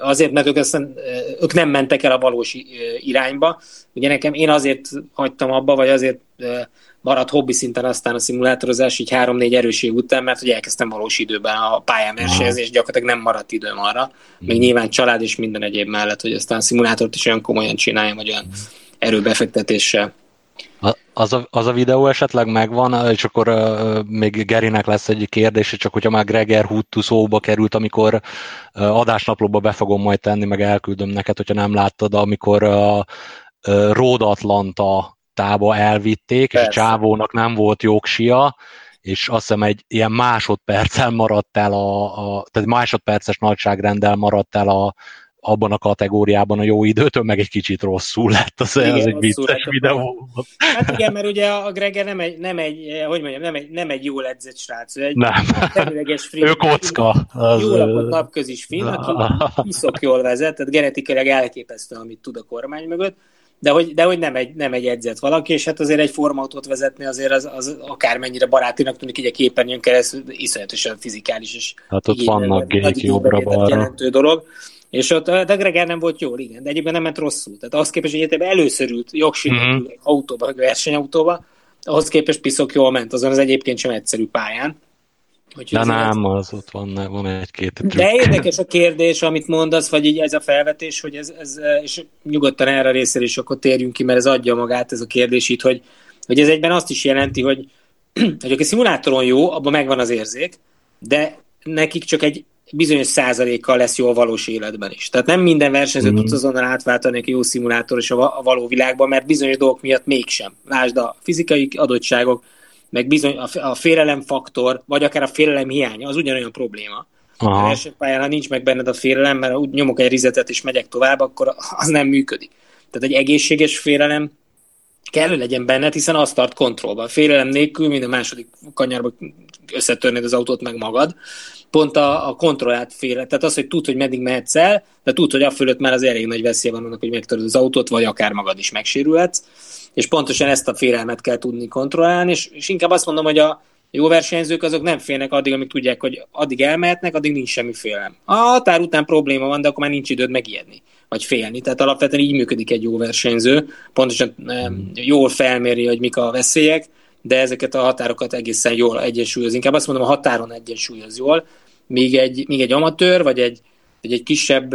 azért, mert ők, aztán, ők nem mentek el a valós irányba. Ugye nekem én azért hagytam abba, vagy azért maradt hobbi szinten aztán a szimulátorozás így három-négy erőség után, mert ugye elkezdtem valós időben a pályán versenyezni, és gyakorlatilag nem maradt időm arra. Még mm. nyilván család és minden egyéb mellett, hogy aztán a szimulátort is olyan komolyan csináljam, vagy olyan erőbefektetéssel. Az a, az a videó esetleg megvan, és akkor uh, még Gerinek lesz egy kérdés, csak hogyha már Greger Huttu szóba került, amikor uh, adásnaplóba be fogom majd tenni, meg elküldöm neked, hogyha nem láttad, amikor uh, uh, Road Atlanta tába elvitték, Persze. és a csávónak nem volt jogsia, és azt hiszem egy ilyen másodperccel maradt el, a, a, tehát másodperces nagyságrendel maradt el a, abban a kategóriában a jó időtől, meg egy kicsit rosszul lett, az, igen, az egy vicces videó. Hát igen, mert ugye a Greger nem egy, nem egy hogy mondjam, nem egy, nem egy jól edzett srác, ő egy nem. finn. ő kocka. Az... Jó lakott napközis finn, aki iszok jól vezet, tehát genetikailag elképesztő, amit tud a kormány mögött, de hogy, de hogy nem, egy, nem egy edzett valaki, és hát azért egy formautót vezetni azért az, az akármennyire barátinak tűnik, így a képernyőn keresztül iszonyatosan fizikális, és hát ott vannak gék jobbra-balra. jelentő dolog. És ott a Greger nem volt jól, igen, de egyébként nem ment rosszul. Tehát ahhoz képest, hogy egyetemben először ült jogsinak mm-hmm. autóba, versenyautóba, ahhoz képest piszok jól ment, azon az egyébként sem egyszerű pályán. Úgyhogy De nem, az ott van, van egy-két trükk. De érdekes a kérdés, amit mondasz, vagy így ez a felvetés, hogy ez, ez és nyugodtan erre a részre is akkor térjünk ki, mert ez adja magát ez a kérdés itt, hogy, hogy ez egyben azt is jelenti, hogy, [CLEARS THROAT] hogy aki szimulátoron jó, abban megvan az érzék, de nekik csak egy bizonyos százalékkal lesz jó a valós életben is. Tehát nem minden versenyző mm. tud azonnal átváltani egy jó szimulátor és a való világban, mert bizonyos dolgok miatt mégsem. Lásd a fizikai adottságok, meg bizony a, a félelemfaktor, vagy akár a félelem hiánya, az ugyanolyan probléma. Aha. A versenypályán, ha nincs meg benned a félelem, mert úgy nyomok egy rizetet és megyek tovább, akkor az nem működik. Tehát egy egészséges félelem kell, legyen benned, hiszen azt tart kontrollban. Félelem nélkül minden második kanyarba összetörnéd az autót meg magad. Pont a, a kontrollált félelem. Tehát az, hogy tud, hogy meddig mehetsz el, de tud, hogy a fölött már az elég nagy veszély van annak, hogy megtöröd az autót, vagy akár magad is megsérülhetsz. És pontosan ezt a félelmet kell tudni kontrollálni, és, és inkább azt mondom, hogy a jó versenyzők azok nem félnek addig, amíg tudják, hogy addig elmehetnek, addig nincs semmi félelem. A határ után probléma van, de akkor már nincs időd megijedni vagy félni. Tehát alapvetően így működik egy jó versenyző, pontosan jól felméri, hogy mik a veszélyek, de ezeket a határokat egészen jól egyensúlyoz. Inkább azt mondom, a határon egyensúlyoz jól, míg egy, míg egy amatőr, vagy egy, vagy egy kisebb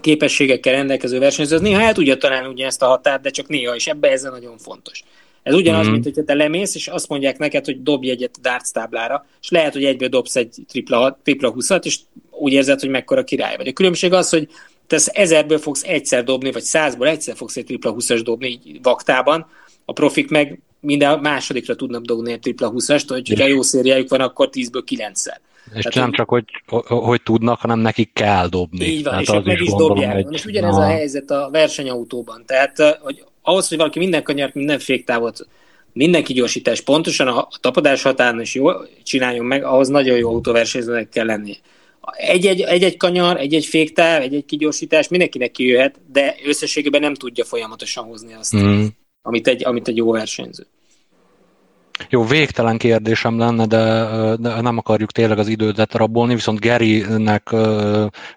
képességekkel rendelkező versenyző, az néha el tudja találni ugye ezt a határt, de csak néha, és ebbe ez nagyon fontos. Ez ugyanaz, mm. mint hogyha te lemész, és azt mondják neked, hogy dobj egyet a darts táblára, és lehet, hogy egyből dobsz egy tripla, tripla 20 és úgy érzed, hogy mekkora király vagy. A különbség az, hogy te ezerből fogsz egyszer dobni, vagy százból egyszer fogsz egy tripla 20-as dobni így vaktában, a profik meg minden másodikra tudnak dobni egy tripla 20-ast, hogy ha jó szériájuk van, akkor 10-ből 9-szer. És Tehát, nem csak, hogy, hogy tudnak, hanem nekik kell dobni. Így van, Tehát és meg is gondolom, dobják. Hogy... És ugyanez a helyzet a versenyautóban. Tehát hogy ahhoz, hogy valaki minden kanyart, minden féktávot, minden kigyorsítás pontosan a tapadás határon is jól csináljon meg, ahhoz nagyon jó autóversenyzőnek kell lennie egy-egy, egy-egy kanyar, egy-egy féktáv, egy-egy kigyorsítás mindenkinek kijöhet, de összességében nem tudja folyamatosan hozni azt, mm. amit, egy, amit egy jó versenyző. Jó, végtelen kérdésem lenne, de, de nem akarjuk tényleg az időt rabolni, viszont Garynek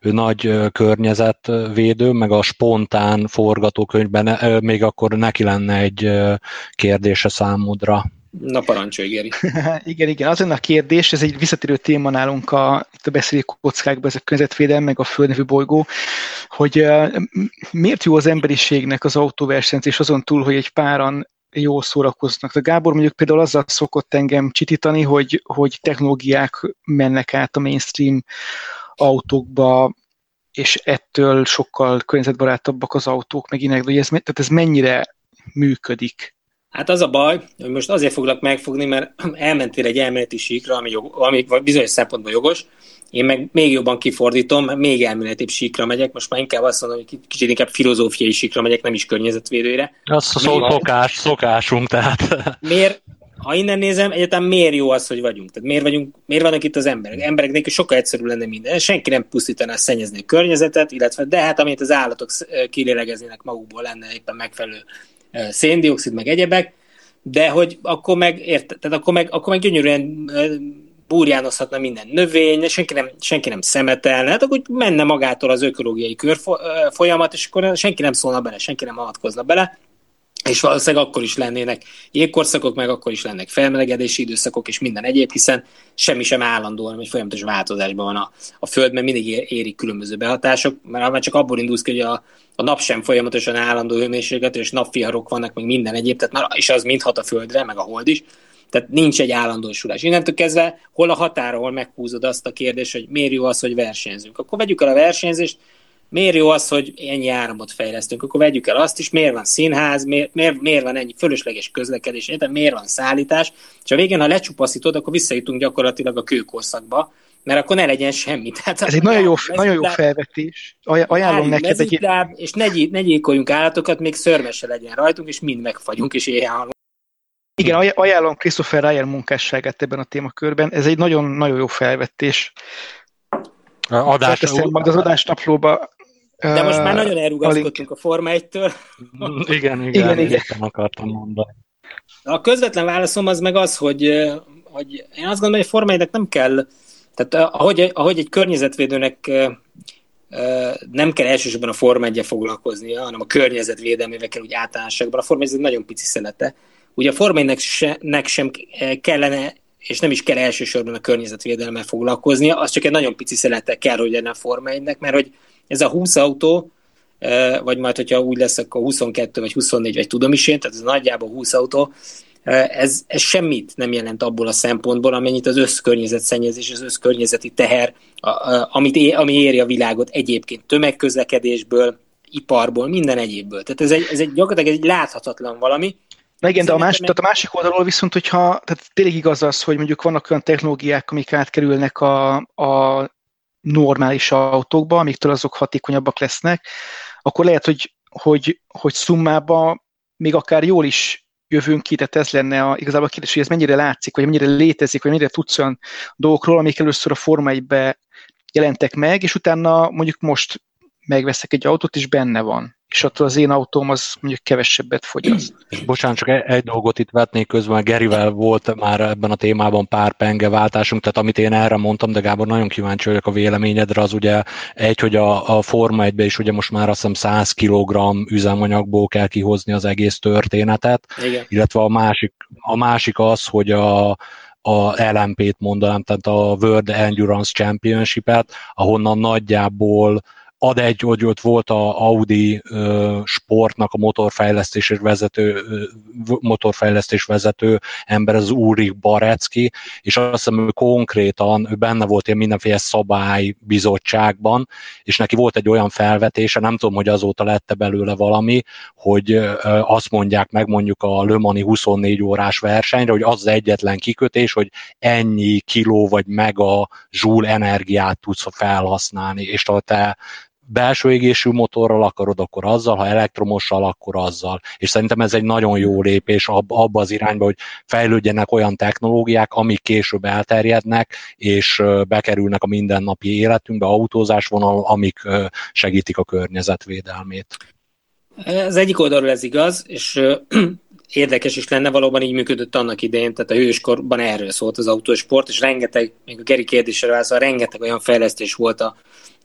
ő nagy környezetvédő, meg a spontán forgatókönyvben még akkor neki lenne egy kérdése számodra. Na parancsolj, Geri. [LAUGHS] igen, igen, az a kérdés, ez egy visszatérő téma nálunk a, itt a beszélő kockákban, ez a környezetvédelem, meg a Földnevű bolygó, hogy uh, miért jó az emberiségnek az autóversenyzés azon túl, hogy egy páran jól szórakoznak. A Gábor mondjuk például azzal szokott engem csitítani, hogy, hogy technológiák mennek át a mainstream autókba, és ettől sokkal környezetbarátabbak az autók, meg inek, hogy ez, tehát ez mennyire működik Hát az a baj, hogy most azért foglak megfogni, mert [CLEARS THROAT] elmentél egy elméleti síkra, ami, jog, ami bizonyos szempontból jogos, én meg még jobban kifordítom, még elméletibb síkra megyek, most már inkább azt mondom, hogy kicsit inkább filozófiai síkra megyek, nem is környezetvédőre. Az a szó, szokás, szokásunk, tehát. Miért, ha innen nézem, egyetem miért jó az, hogy vagyunk? Tehát miért, vagyunk, miért vannak itt az emberek? Emberek nélkül sokkal egyszerűbb lenne minden. Senki nem pusztítaná szennyezni a környezetet, illetve de hát amit az állatok kilélegeznének magukból lenne éppen megfelelő széndiokszid, meg egyebek, de hogy akkor meg, érte, tehát akkor meg, akkor meg gyönyörűen búrjánozhatna minden növény, senki nem, senki nem szemetelne, hát akkor menne magától az ökológiai körfolyamat, és akkor senki nem szólna bele, senki nem avatkozna bele, és valószínűleg akkor is lennének jégkorszakok, meg akkor is lennek felmelegedési időszakok, és minden egyéb, hiszen semmi sem állandó, hanem egy folyamatos változásban van a, a Föld, mert mindig érik különböző behatások, mert már csak abból indulsz ki, hogy a, a nap sem folyamatosan állandó hőmérséklet, és napfiharok vannak, meg minden egyéb, tehát már, és az mind hat a Földre, meg a Hold is, tehát nincs egy állandósulás. Innentől kezdve hol a határa, hol meghúzod azt a kérdést, hogy miért jó az, hogy versenyzünk. Akkor vegyük el a versenyzést, miért jó az, hogy ennyi áramot fejlesztünk, akkor vegyük el azt is, miért van színház, miért, miért, miért van ennyi fölösleges közlekedés, érted? miért van szállítás, és a végén, ha lecsupaszítod, akkor visszajutunk gyakorlatilag a kőkorszakba, mert akkor ne legyen semmi. Tehát Ez egy nagyon jó, nagyon jó felvetés. Ajánlom neked egy... És ne, ne gyilkoljunk állatokat, még szörmese legyen rajtunk, és mind megfagyunk, és éjjel igen, ajánlom Christopher Ryan munkásságát ebben a témakörben. Ez egy nagyon-nagyon jó felvetés. Adás, majd az adásnaplóba de most már nagyon elrugaszkodtunk a, a Forma 1-től. igen, igen, igen, igen. akartam mondani. A közvetlen válaszom az meg az, hogy, hogy én azt gondolom, hogy a Forma 1 nem kell, tehát ahogy, ahogy egy környezetvédőnek nem kell elsősorban a Forma 1 foglalkoznia, hanem a környezetvédelmével kell úgy általánosságban. A Forma 1 egy nagyon pici szelete. Ugye a Forma 1 se, sem kellene és nem is kell elsősorban a környezetvédelemmel foglalkoznia, az csak egy nagyon pici szelete kell, hogy lenne a Forma 1 mert hogy ez a 20 autó, vagy majd, hogyha úgy lesz, akkor 22 vagy 24, vagy tudom is én, tehát ez nagyjából 20 autó, ez, ez semmit nem jelent abból a szempontból, amennyit az összkörnyezetszennyezés, az összkörnyezeti teher, amit é, ami éri a világot egyébként tömegközlekedésből, iparból, minden egyébből. Tehát ez egy, ez egy gyakorlatilag egy láthatatlan valami, Na igen, de a másik, tehát a másik oldalról viszont, hogyha tehát tényleg igaz az, hogy mondjuk vannak olyan technológiák, amik átkerülnek a, a normális autókba, amiktől azok hatékonyabbak lesznek, akkor lehet, hogy, hogy, hogy szummában még akár jól is jövünk ki, tehát ez lenne a, igazából a kérdés, hogy ez mennyire látszik, vagy mennyire létezik, vagy mennyire tudsz olyan dolgokról, amik először a Forma 1 jelentek meg, és utána mondjuk most megveszek egy autót, és benne van és attól az én autóm az mondjuk kevesebbet fogyaszt. És bocsánat, csak egy dolgot itt vetnék közben, Gerivel volt már ebben a témában pár pengeváltásunk, tehát amit én erre mondtam, de Gábor, nagyon kíváncsi vagyok a véleményedre, az ugye egy, hogy a, a Forma 1 is ugye most már azt hiszem 100 kg üzemanyagból kell kihozni az egész történetet, Igen. illetve a másik, a másik az, hogy a, a LMP-t mondanám, tehát a World Endurance Championship-et, ahonnan nagyjából ad egy, hogy ott volt a Audi sportnak a motorfejlesztés vezető, motorfejlesztés vezető ember, az Úrik Barecki, és azt hiszem, ő konkrétan, ő benne volt ilyen mindenféle szabálybizottságban, és neki volt egy olyan felvetése, nem tudom, hogy azóta lette belőle valami, hogy azt mondják meg mondjuk a Le Mani 24 órás versenyre, hogy az az egyetlen kikötés, hogy ennyi kiló vagy mega zsúl energiát tudsz felhasználni, és ha te belső égésű motorral akarod, akkor azzal, ha elektromossal, akkor azzal. És szerintem ez egy nagyon jó lépés abba az irányba, hogy fejlődjenek olyan technológiák, amik később elterjednek, és bekerülnek a mindennapi életünkbe, autózás vonal, amik segítik a környezetvédelmét. Az egyik oldalról ez igaz, és [CLEARS THROAT] érdekes is lenne, valóban így működött annak idején, tehát a hőskorban erről szólt az autósport, és rengeteg, még a Geri kérdésre válaszol, rengeteg olyan fejlesztés volt a,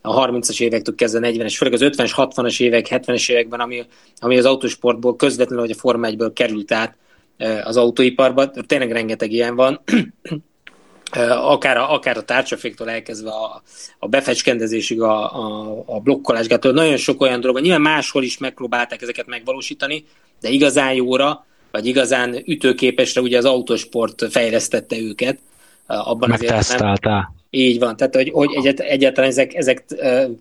a 30-as évektől kezdve 40-es, főleg az 50-es, 60-as évek, 70-es években, ami, ami az autósportból közvetlenül, vagy a Forma 1-ből került át az autóiparba. Tényleg rengeteg ilyen van. [CLEARS THROAT] akár a, akár a tárcsaféktól elkezdve a, a befecskendezésig, a, a, a blokkolásgától, nagyon sok olyan dolog, nyilván máshol is megpróbálták ezeket megvalósítani, de igazán jóra, vagy igazán ütőképesre ugye az autósport fejlesztette őket. Abban Megteszteltál. Így van, tehát hogy, hogy egyet, egyáltalán ezek, ezek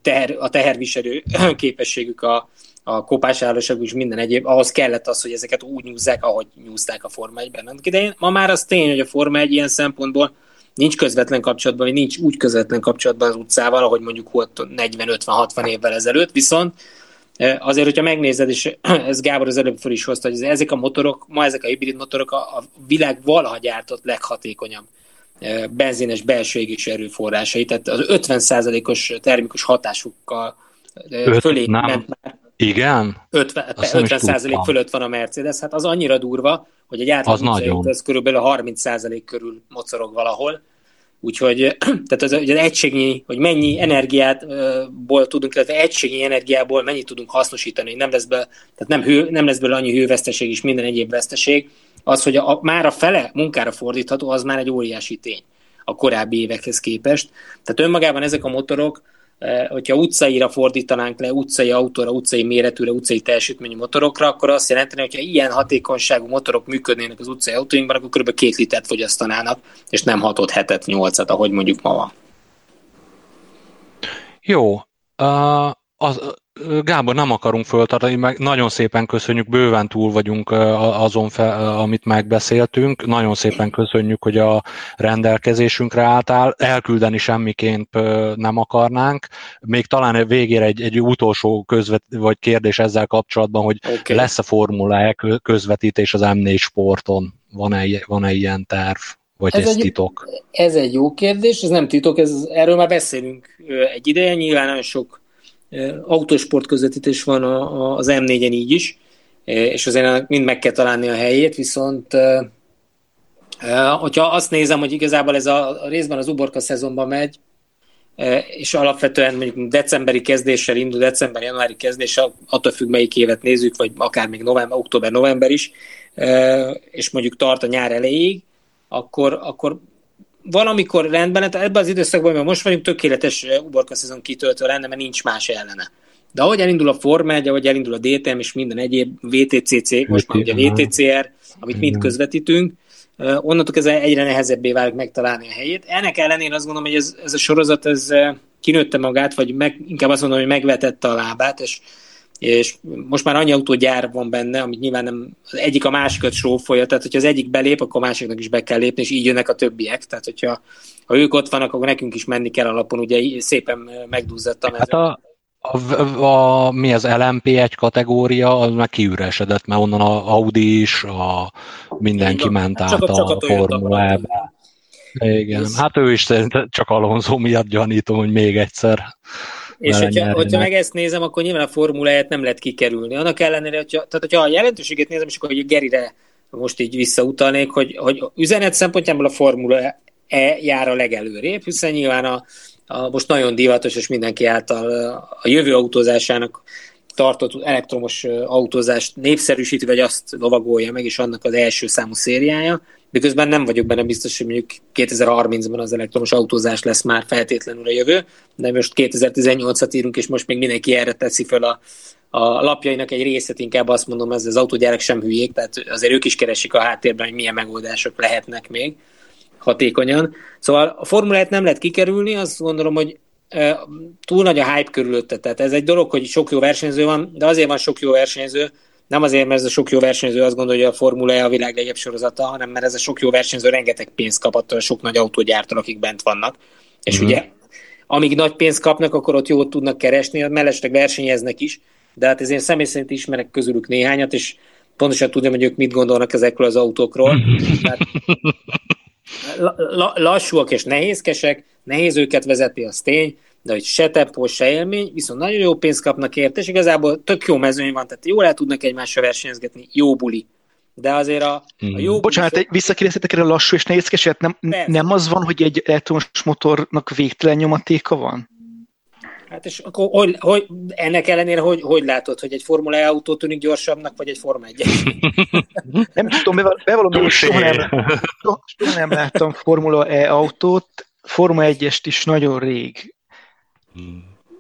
teher, a teherviselő [CLEARS THROAT] képességük a, a kopásállóság és minden egyéb, ahhoz kellett az, hogy ezeket úgy nyúzzák, ahogy nyúzták a Forma 1-ben. De ma már az tény, hogy a Forma 1 ilyen szempontból nincs közvetlen kapcsolatban, vagy nincs úgy közvetlen kapcsolatban az utcával, ahogy mondjuk volt 40-50-60 évvel ezelőtt, viszont Azért, hogyha megnézed, és [CLEARS THROAT] ez Gábor az előbb fel is hozta, hogy ezek a motorok, ma ezek a hibrid motorok a, a világ valaha gyártott leghatékonyabb benzines belső égési erőforrásai, tehát az 50%-os termikus hatásukkal fölé nem. ment már. Igen? 50, 50 százalék fölött van a Mercedes, hát az annyira durva, hogy egy átlag az, az körülbelül 30 százalék körül mocorog valahol, Úgyhogy [CLEARS THROAT] tehát az, az egységnyi, hogy mennyi energiából tudunk, illetve egységnyi energiából mennyit tudunk hasznosítani, nem lesz, be, tehát nem, hő, nem lesz belőle annyi hőveszteség és minden egyéb veszteség, az, hogy a, már a fele munkára fordítható, az már egy óriási tény a korábbi évekhez képest. Tehát önmagában ezek a motorok, eh, hogyha utcaira fordítanánk le, utcai autóra, utcai méretűre, utcai teljesítményű motorokra, akkor azt jelenteni, hogy ilyen hatékonyságú motorok működnének az utcai autóinkban, akkor kb. két litert fogyasztanának, és nem 6 hetet, 8 ahogy mondjuk ma van. Jó. Uh, az, Gábor, nem akarunk föltartani, meg nagyon szépen köszönjük, bőven túl vagyunk azon, fel, amit megbeszéltünk. Nagyon szépen köszönjük, hogy a rendelkezésünkre álltál. Elküldeni semmiként nem akarnánk. Még talán végére egy, egy utolsó közvet, vagy kérdés ezzel kapcsolatban, hogy okay. lesz a Formula E közvetítés az M4 sporton? Van-e, van-e ilyen terv? Vagy ez, ez egy, titok? Ez egy jó kérdés, ez nem titok, ez, erről már beszélünk egy ideje, nyilván nagyon sok autósport közvetítés van az M4-en így is, és azért mind meg kell találni a helyét, viszont hogyha azt nézem, hogy igazából ez a, a részben az uborka szezonban megy, és alapvetően mondjuk decemberi kezdéssel indul, december-januári kezdéssel, attól függ, melyik évet nézzük, vagy akár még november, október-november is, és mondjuk tart a nyár elejéig, akkor, akkor valamikor rendben, tehát ebben az időszakban, amiben most vagyunk, tökéletes uborka szezon kitöltő lenne, mert nincs más ellene. De ahogy elindul a Forma 1, ahogy elindul a DTM és minden egyéb VTCC, most már ugye VTCR, amit mind közvetítünk, onnantól kezdve egyre nehezebbé válik megtalálni a helyét. Ennek ellenére azt gondolom, hogy ez, ez a sorozat ez kinőtte magát, vagy meg, inkább azt mondom, hogy megvetette a lábát, és, és most már annyi autógyár van benne, amit nyilván nem, az egyik a másikat srófolja, tehát hogyha az egyik belép, akkor a másiknak is be kell lépni, és így jönnek a többiek, tehát hogyha ha ők ott vannak, akkor nekünk is menni kell alapon, ugye szépen megdúzzadtam. Hát a, a, a, mi az LMP1 kategória, az meg kiüresedett, mert onnan a Audi is, a mindenki ment át csak a, a, a Formulába. Igen, és... hát ő is csak Alonso miatt gyanítom, hogy még egyszer. És hogyha, hogyha meg ezt nézem, akkor nyilván a formuláját nem lehet kikerülni. Annak ellenére, hogyha, tehát hogyha a jelentőséget nézem, és akkor hogy Gerire most így visszautalnék, hogy, hogy üzenet szempontjából a Formula E jár a legelőrébb, hiszen nyilván a, a most nagyon divatos, és mindenki által a jövő autózásának tartott elektromos autózást népszerűsíti, vagy azt lovagolja meg, és annak az első számú szériája, de közben nem vagyok benne biztos, hogy mondjuk 2030-ban az elektromos autózás lesz már feltétlenül a jövő, de most 2018-at írunk, és most még mindenki erre teszi fel a, a lapjainak egy részét, inkább azt mondom, ez az autógyárak sem hülyék, tehát azért ők is keresik a háttérben, hogy milyen megoldások lehetnek még hatékonyan. Szóval a formulát nem lehet kikerülni, azt gondolom, hogy túl nagy a hype körülötte. Tehát ez egy dolog, hogy sok jó versenyző van, de azért van sok jó versenyző, nem azért, mert ez a sok jó versenyző azt gondolja, hogy a Formula E a világ legjobb sorozata, hanem mert ez a sok jó versenyző rengeteg pénzt kap attól a sok nagy autógyártól, akik bent vannak. És mm. ugye, amíg nagy pénzt kapnak, akkor ott jót tudnak keresni, mellesleg versenyeznek is, de hát ezért személy szerint ismerek közülük néhányat, és pontosan tudom, hogy ők mit gondolnak ezekről az autókról. Tehát lassúak és nehézkesek, nehéz őket vezeti, az tény, de hogy se tempó, se élmény, viszont nagyon jó pénzt kapnak érte, és igazából tök jó mezőny van, tehát jól el tudnak egymásra versenyezgetni, jó buli. De azért a, a hmm. jó... Bocsánat, sok... visszakérdeztetek erre a lassú és nehézkeset, nem, nem az van, hogy egy elektromos motornak végtelen nyomatéka van? Hát és akkor hogy, hogy, ennek ellenére hogy, hogy látod, hogy egy Formula E autó tűnik gyorsabbnak, vagy egy Forma 1 [LAUGHS] Nem tudom, bevallom, hogy soha nem, soha nem láttam Formula E autót, Forma 1-est is nagyon rég.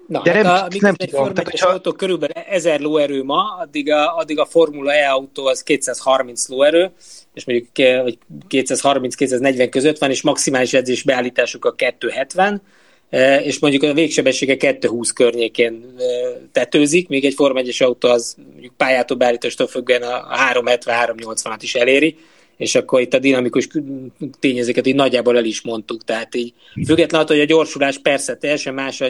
Na, De hát nem, a, nem egy tudom. Hogyha... autó körülbelül 1000 lóerő ma, addig a, addig a Formula E autó az 230 lóerő, és mondjuk 230-240 között van, és maximális edzés beállításuk a 270, E, és mondjuk a végsebessége 220 környékén e, tetőzik, még egy Form 1 autó az mondjuk pályától beállítástól függően a 370-380-at is eléri, és akkor itt a dinamikus tényezőket így nagyjából el is mondtuk. Tehát így függetlenül hogy a gyorsulás persze teljesen más a,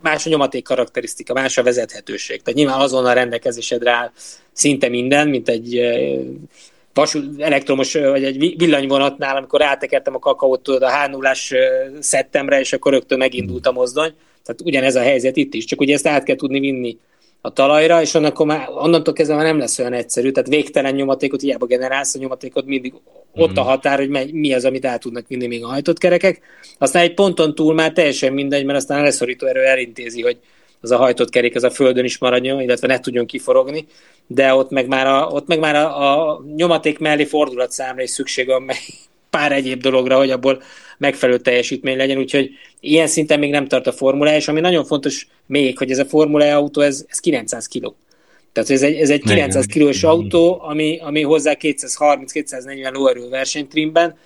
más a nyomaték karakterisztika, más a vezethetőség. Tehát nyilván azonnal rendelkezésedre áll szinte minden, mint egy vasút, elektromos, vagy egy villanyvonatnál, amikor rátekertem a kakaót tudod, a h 0 szettemre, és akkor rögtön megindult a mozdony. Tehát ugyanez a helyzet itt is, csak ugye ezt át kell tudni vinni a talajra, és akkor már, onnantól kezdve már nem lesz olyan egyszerű, tehát végtelen nyomatékot hiába generálsz, a nyomatékot mindig ott a mhm. határ, hogy mi az, amit el tudnak vinni még a hajtott kerekek. Aztán egy ponton túl már teljesen mindegy, mert aztán a leszorító erő elintézi, hogy az a hajtott kerék az a földön is maradjon, illetve ne tudjon kiforogni, de ott meg már a, ott meg már a, a nyomaték mellé fordulatszámra is szükség van, meg [LAUGHS] pár egyéb dologra, hogy abból megfelelő teljesítmény legyen, úgyhogy ilyen szinten még nem tart a formula, és ami nagyon fontos még, hogy ez a formula autó, ez, ez 900 kg. Tehát ez egy, ez egy 900 kilós autó, ami, ami hozzá 230-240 lóerő versenytrimben,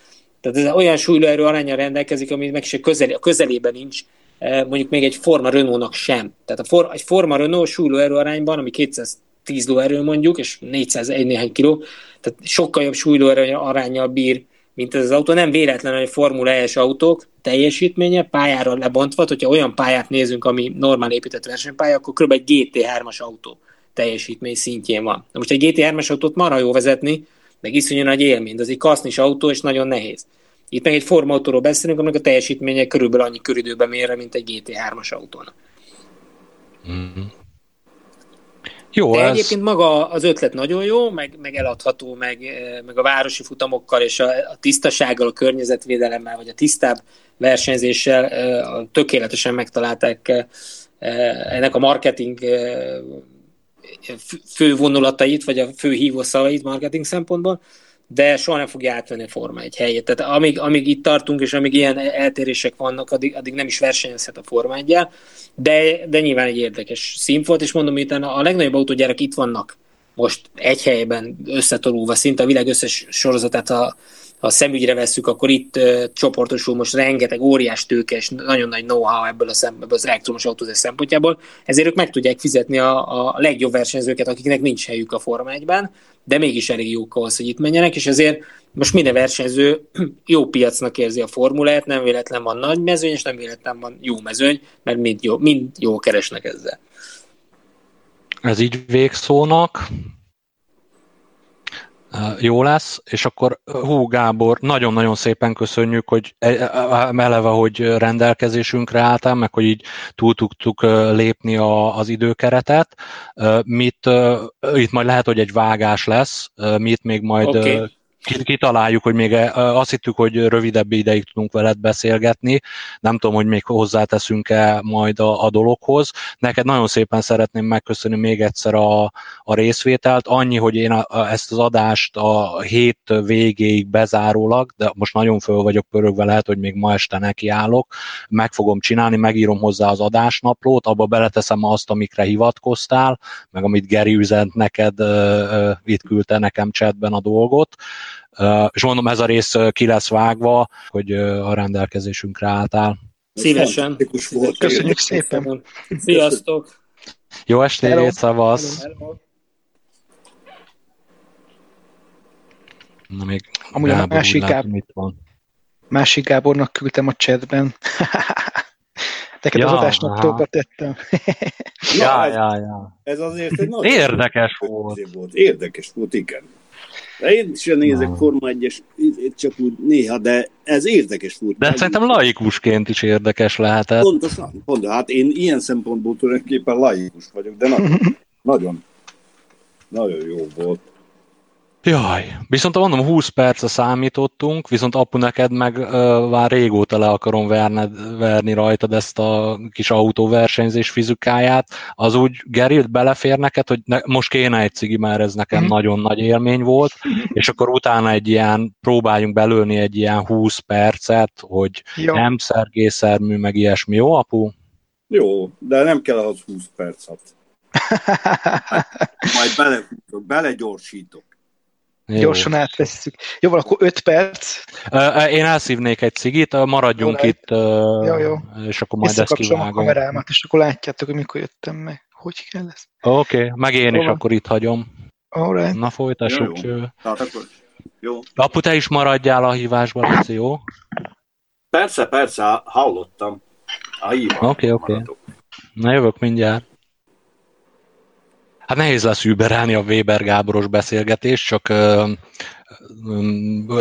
tehát ez olyan súlylóerő arányra rendelkezik, ami meg se közel, a közelében nincs Eh, mondjuk még egy Forma Renault-nak sem. Tehát a for, egy Forma Renault súlyerő arányban, ami 210 lóerő mondjuk, és 401 néhány kiló, tehát sokkal jobb súlylóerő arányjal bír, mint ez az autó. Nem véletlen, hogy Formula E-s autók teljesítménye pályára lebontva, hogyha olyan pályát nézünk, ami normál épített versenypálya, akkor kb. egy GT3-as autó teljesítmény szintjén van. Na most egy GT3-as autót marha jó vezetni, meg iszonyú nagy élmény, de az egy kasznis autó, és nagyon nehéz. Itt meg egy formautóról beszélünk, aminek a teljesítménye körülbelül annyi köridőben mérre, mint egy GT3-as autónak. Mm-hmm. Jó, De ez... egyébként maga az ötlet nagyon jó, meg, meg eladható, meg, meg a városi futamokkal és a, a tisztasággal, a környezetvédelemmel, vagy a tisztább versenyzéssel tökéletesen megtalálták ennek a marketing fő vonulatait, vagy a fő hívószavait marketing szempontból de soha nem fogja átvenni a Forma egy helyet. Tehát amíg, amíg itt tartunk, és amíg ilyen eltérések vannak, addig, addig nem is versenyezhet a Forma 1 de, de nyilván egy érdekes színfolt, és mondom, hogy a legnagyobb autógyárak itt vannak most egy helyben összetolulva, szinte a világ összes sorozatát, ha a szemügyre vesszük, akkor itt csoportosul most rengeteg óriás tőkes, nagyon nagy know-how ebből, a szem, ebből az elektromos autózás szempontjából, ezért ők meg tudják fizetni a, a legjobb versenyzőket, akiknek nincs helyük a Forma 1-ben, de mégis elég jók ahhoz, hogy itt menjenek, és ezért most minden versenyző [CLEARS THROAT] jó piacnak érzi a formulát, nem véletlen van nagy mezőny, és nem véletlen van jó mezőny, mert mind jó, mind jó keresnek ezzel. Ez így végszónak jó lesz, és akkor Hú Gábor, nagyon-nagyon szépen köszönjük, hogy e, e, eleve, hogy rendelkezésünkre álltál, meg hogy így túl tudtuk lépni a, az időkeretet. Mit, itt majd lehet, hogy egy vágás lesz, mit még majd okay kitaláljuk, hogy még azt hittük, hogy rövidebb ideig tudunk veled beszélgetni. Nem tudom, hogy még hozzáteszünk-e majd a, a dologhoz. Neked nagyon szépen szeretném megköszönni még egyszer a, a részvételt. Annyi, hogy én a, a, ezt az adást a hét végéig bezárólag, de most nagyon föl vagyok pörögve, lehet, hogy még ma este nekiállok, meg fogom csinálni, megírom hozzá az adásnaplót, abba beleteszem azt, amikre hivatkoztál, meg amit Geri üzent neked, itt küldte nekem chatben a dolgot és mondom, ez a rész ki lesz vágva, hogy a rendelkezésünkre álltál. Szívesen. Volt. Köszönjük szépen. Sziasztok. Jó estét, szavasz. Na még Amúgy Gábor, a másik, Gábor, mit van. másik Gábornak küldtem a chatben. Neked ja, az adásnaptól tettem. ja, ja, ja. Ez azért egy nagy Érdekes volt. volt. Érdekes volt, igen. De én is nézek Forma 1 csak úgy néha, de ez érdekes volt. De szerintem laikusként is érdekes lehetett. Pontosan, pontosan. Hát én ilyen szempontból tulajdonképpen laikus vagyok, de nagyon, [LAUGHS] nagyon, nagyon jó volt. Jaj, viszont mondom, 20 percre számítottunk, viszont apu neked meg uh, már régóta le akarom verned, verni rajtad ezt a kis autóversenyzés fizikáját. Az úgy gerilt belefér neked, hogy ne, most kéne egy cigi, mert ez nekem mm. nagyon nagy élmény volt, és akkor utána egy ilyen, próbáljunk belőni egy ilyen 20 percet, hogy jó. nem szergészermű, meg ilyesmi. Jó, apu? Jó, de nem kell ahhoz 20 percet. Majd bele, belegyorsítok. Jó. Gyorsan átvesszük. Jó, akkor 5 perc. Én elszívnék egy cigit, maradjunk jó, itt, jó, jó. és akkor majd ezt kivágom. a kamerámat, és akkor látjátok, hogy mikor jöttem meg. Hogy kell ez? Oké, okay, meg én jó. is akkor itt hagyom. Alright. Na folytassuk. Jó, jó. Tehát akkor, jó. Apu, te is maradjál a hívásban, Laci, jó? Persze, persze, hallottam. Oké, oké. Okay, okay. Na jövök mindjárt. Hát nehéz lesz überelni a Weber Gáboros beszélgetés, csak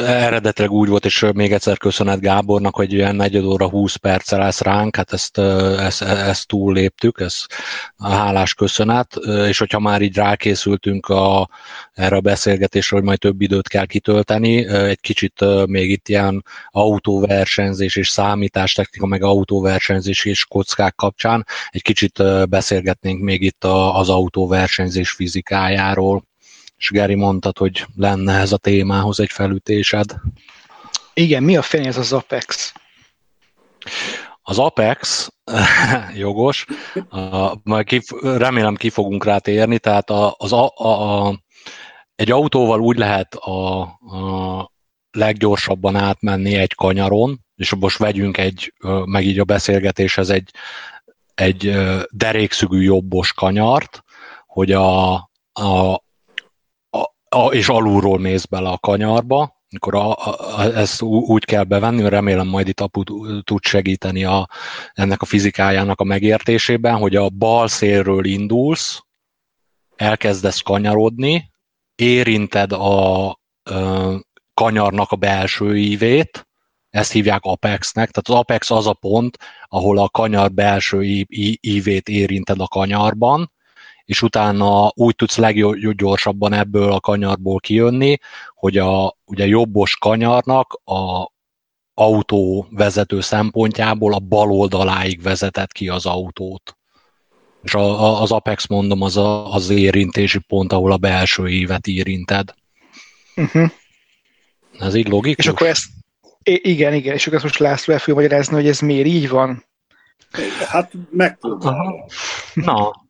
eredetileg úgy volt, és még egyszer köszönet Gábornak, hogy ilyen negyed óra 20 perccel lesz ránk, hát ezt, ezt, ezt túlléptük, ez a hálás köszönet, és hogyha már így rákészültünk a, erre a beszélgetésre, hogy majd több időt kell kitölteni, egy kicsit még itt ilyen autóversenyzés és számítástechnika, meg autóversenyzés és kockák kapcsán egy kicsit beszélgetnénk még itt az autóversenyzés fizikájáról és Geri mondtad, hogy lenne ez a témához egy felütésed. Igen, mi a fene ez az Apex? Az Apex, [LAUGHS] jogos, a, majd kif, remélem ki fogunk rá térni, tehát a, az a, a, a, egy autóval úgy lehet a, a leggyorsabban átmenni egy kanyaron, és most vegyünk egy, meg így a beszélgetéshez egy, egy derékszögű jobbos kanyart, hogy a, a, a, és alulról mész bele a kanyarba, akkor a, a, ezt úgy kell bevenni, remélem majd itt apu tud segíteni a, ennek a fizikájának a megértésében, hogy a bal szélről indulsz, elkezdesz kanyarodni, érinted a ö, kanyarnak a belső ívét, ezt hívják Apexnek, tehát az Apex az a pont, ahol a kanyar belső ívét érinted a kanyarban, és utána úgy tudsz leggyorsabban ebből a kanyarból kijönni, hogy a ugye jobbos kanyarnak a autó vezető szempontjából a bal oldaláig vezetett ki az autót. És a, a, az Apex, mondom, az a, az érintési pont, ahol a belső évet érinted. Uh-huh. Ez így logikus? És akkor ezt, igen, igen, és akkor ezt most László el magyarázni, hogy ez miért így van? Hát megpróbálom. Na,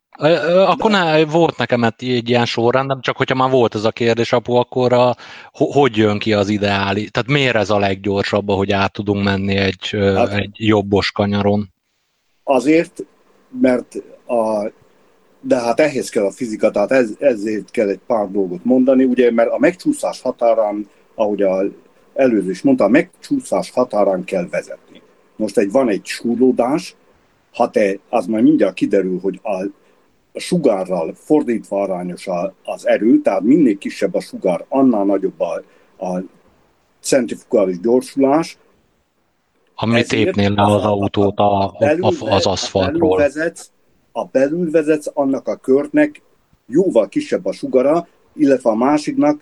Akkor ne, volt nekem egy ilyen sorrend, csak hogyha már volt ez a kérdés, apu, akkor a, hogy jön ki az ideális? Tehát miért ez a leggyorsabb, hogy át tudunk menni egy, hát, egy jobbos kanyaron? Azért, mert a, de hát ehhez kell a fizika, tehát ez, ezért kell egy pár dolgot mondani, ugye, mert a megcsúszás határán, ahogy a előző is mondta, a megcsúszás határán kell vezetni. Most egy, van egy súrlódás, ha te, az majd mindjárt kiderül, hogy a, a sugárral fordítva arányos a, az erő, tehát minél kisebb a sugár, annál nagyobb a, a centrifugális gyorsulás. Ami tépnél le az autót a, a, belül, az aszfaltról. Vezetsz, a belül vezetsz, annak a körtnek jóval kisebb a sugara, illetve a másiknak,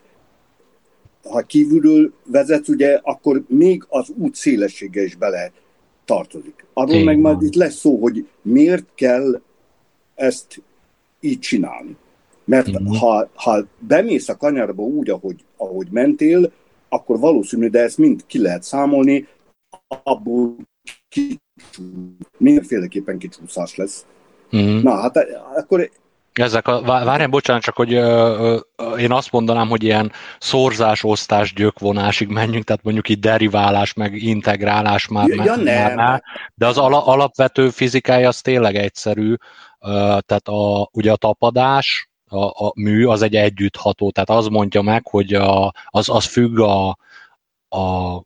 ha kívülről vezetsz, ugye, akkor még az út szélessége is bele tartozik. Arról Én meg majd itt lesz szó, hogy miért kell ezt így csinálni. Mert uh-huh. ha, ha bemész a kanyarba úgy, ahogy, ahogy mentél, akkor valószínű, de ezt mind ki lehet számolni, abból mindenféleképpen kicsúszás lesz. Uh-huh. Na, hát akkor ezek a, várjál, bocsánat, csak hogy ö, ö, én azt mondanám, hogy ilyen szorzás, osztás, gyökvonásig menjünk, tehát mondjuk itt deriválás, meg integrálás már, ja, ja, nem. már de az ala, alapvető fizikája az tényleg egyszerű, tehát a, ugye a tapadás, a, a mű az egy együttható, tehát az mondja meg, hogy a, az, az függ a, a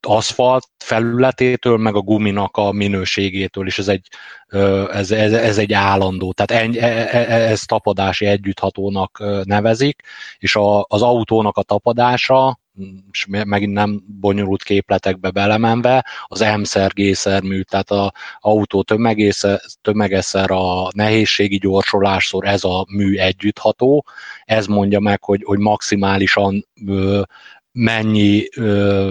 aszfalt felületétől, meg a guminak a minőségétől, és ez egy, ez, ez, ez egy állandó, tehát en, e, e, e, ez tapadási együtthatónak nevezik, és a, az autónak a tapadása, és megint nem bonyolult képletekbe belemenve, az M-szer, G-szer mű, tehát az autó tömegeszer a nehézségi gyorsolásszor ez a mű együttható, ez mondja meg, hogy, hogy maximálisan ö, mennyi ö,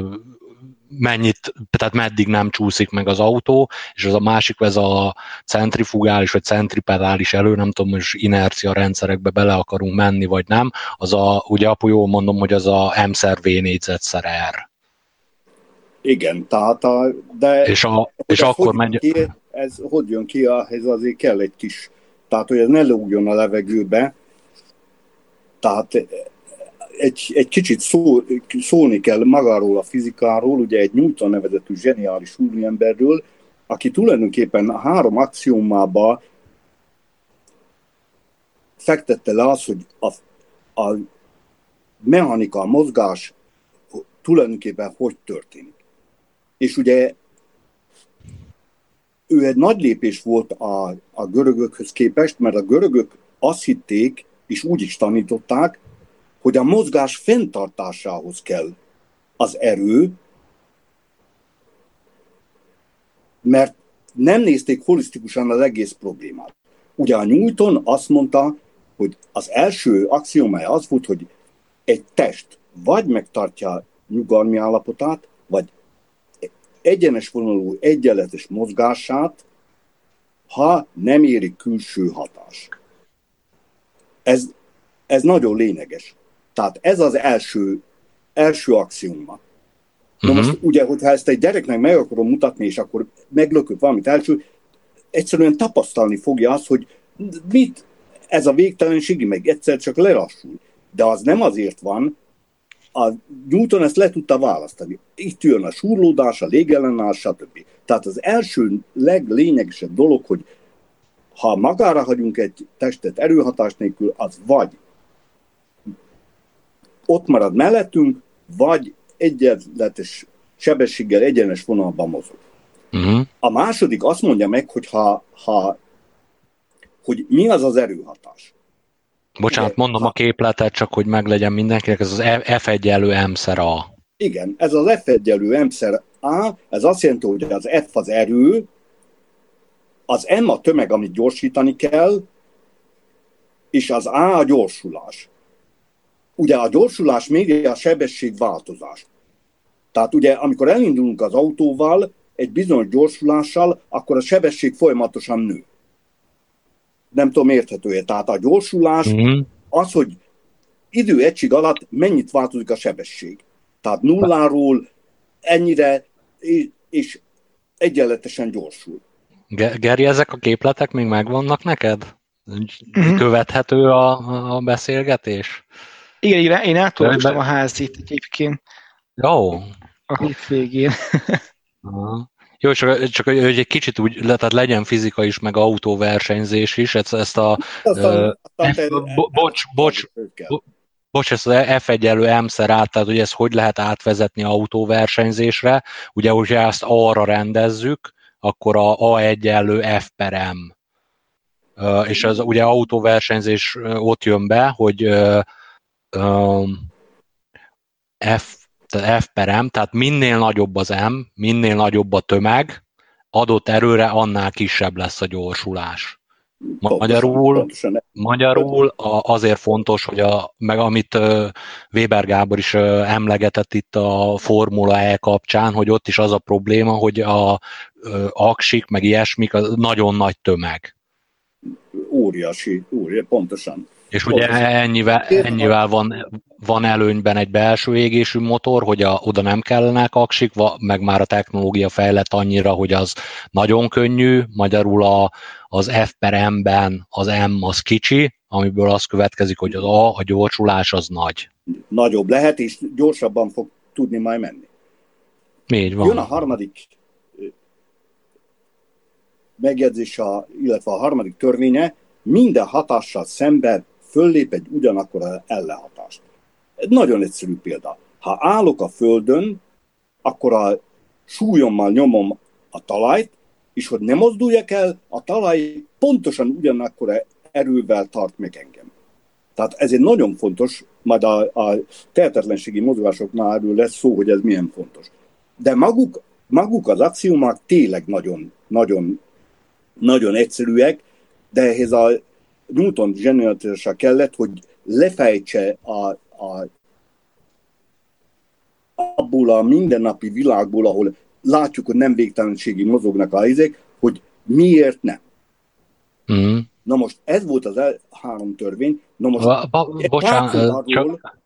mennyit, tehát meddig nem csúszik meg az autó, és az a másik, ez a centrifugális vagy centripedális elő, nem tudom, hogy inercia rendszerekbe bele akarunk menni, vagy nem, az a, ugye apu jól mondom, hogy az a M-szer V négyzetszer R. Igen, tehát a, de... És, a, és akkor megy... Ki, ez hogy jön ki, ez azért kell egy kis... Tehát, hogy ez ne lógjon a levegőbe, tehát egy, egy kicsit szó, szólni kell magáról a fizikáról, ugye egy Newton nevezetű zseniális úriemberről, aki tulajdonképpen a három axiomába fektette le azt, hogy a, a mechanika, a mozgás tulajdonképpen hogy történik. És ugye ő egy nagy lépés volt a, a görögökhöz képest, mert a görögök azt hitték, és úgy is tanították, hogy a mozgás fenntartásához kell az erő, mert nem nézték holisztikusan az egész problémát. Ugye a Newton azt mondta, hogy az első axiomája az volt, hogy egy test vagy megtartja nyugalmi állapotát, vagy egyenes vonalú egyenletes mozgását, ha nem éri külső hatás. Ez, ez nagyon lényeges. Tehát ez az első, első axioma. Na uh-huh. most ugye, hogyha ezt egy gyereknek meg akarom mutatni, és akkor meglökök valamit első, egyszerűen tapasztalni fogja azt, hogy mit ez a végtelenség, meg egyszer csak lelassul. De az nem azért van, a Newton ezt le tudta választani. Itt jön a súrlódás, a légellenállás, stb. Tehát az első leglényegesebb dolog, hogy ha magára hagyunk egy testet erőhatás nélkül, az vagy ott marad mellettünk, vagy egyenletes sebességgel egyenes vonalban mozog. Uh-huh. A második azt mondja meg, hogy ha, ha hogy mi az az erőhatás. Bocsánat, mondom ha, a képletet, csak hogy meglegyen mindenkinek, ez az F egyenlő m A. Igen, ez az F egyenlő m A, ez azt jelenti, hogy az F az erő, az M a tömeg, amit gyorsítani kell, és az A a gyorsulás ugye a gyorsulás mérje a sebességváltozást. Tehát ugye, amikor elindulunk az autóval, egy bizonyos gyorsulással, akkor a sebesség folyamatosan nő. Nem tudom, érthető-e. Tehát a gyorsulás mm-hmm. az, hogy idő egység alatt mennyit változik a sebesség. Tehát nulláról ennyire, és egyenletesen gyorsul. Geri, ezek a képletek még megvannak neked? Uh-huh. Követhető a, a beszélgetés? Igen, igen én átolvastam a házit egyébként. Jó. A hétvégén. Jó, csak, csak hogy egy kicsit úgy, tehát legyen fizika is, meg autóversenyzés is, ezt, ezt a... Aztán, aztán bo, bocs, bocs, bocs, ezt az F egyenlő M-szer át, tehát ugye ezt hogy lehet átvezetni autóversenyzésre, ugye, hogyha ezt arra rendezzük, akkor a A egyenlő F per M. És az ugye autóversenyzés ott jön be, hogy F F per M, tehát minél nagyobb az M, minél nagyobb a tömeg, adott erőre annál kisebb lesz a gyorsulás. Magyarul, magyarul azért fontos, hogy a, meg amit Weber Gábor is emlegetett itt a Formula E kapcsán, hogy ott is az a probléma, hogy a aksik, meg ilyesmik, az nagyon nagy tömeg. Óriási, óriási, pontosan. És ugye ennyivel, ennyivel van, van előnyben egy belső égésű motor, hogy a, oda nem kellene aksik, meg már a technológia fejlett annyira, hogy az nagyon könnyű, magyarul a, az F per M-ben az M az kicsi, amiből az következik, hogy az A, a gyorsulás az nagy. Nagyobb lehet, és gyorsabban fog tudni majd menni. Így van. Jön a harmadik megjegyzés, a, illetve a harmadik törvénye, minden hatással szemben föllép egy ugyanakkor ellenhatást. Egy nagyon egyszerű példa. Ha állok a földön, akkor a súlyommal nyomom a talajt, és hogy nem mozduljak el, a talaj pontosan ugyanakkor erővel tart meg engem. Tehát ez egy nagyon fontos, majd a, a tehetetlenségi mozgásoknál erről lesz szó, hogy ez milyen fontos. De maguk, maguk az axiomák tényleg nagyon, nagyon, nagyon egyszerűek, de ehhez a Newton zsenialitása kellett, hogy lefejtse a, a, abból a mindennapi világból, ahol látjuk, hogy nem végtelenségi mozognak a izék, hogy miért nem. Mm. Na most ez volt az el, három törvény. Na most ba, ba, bocsánat, csak,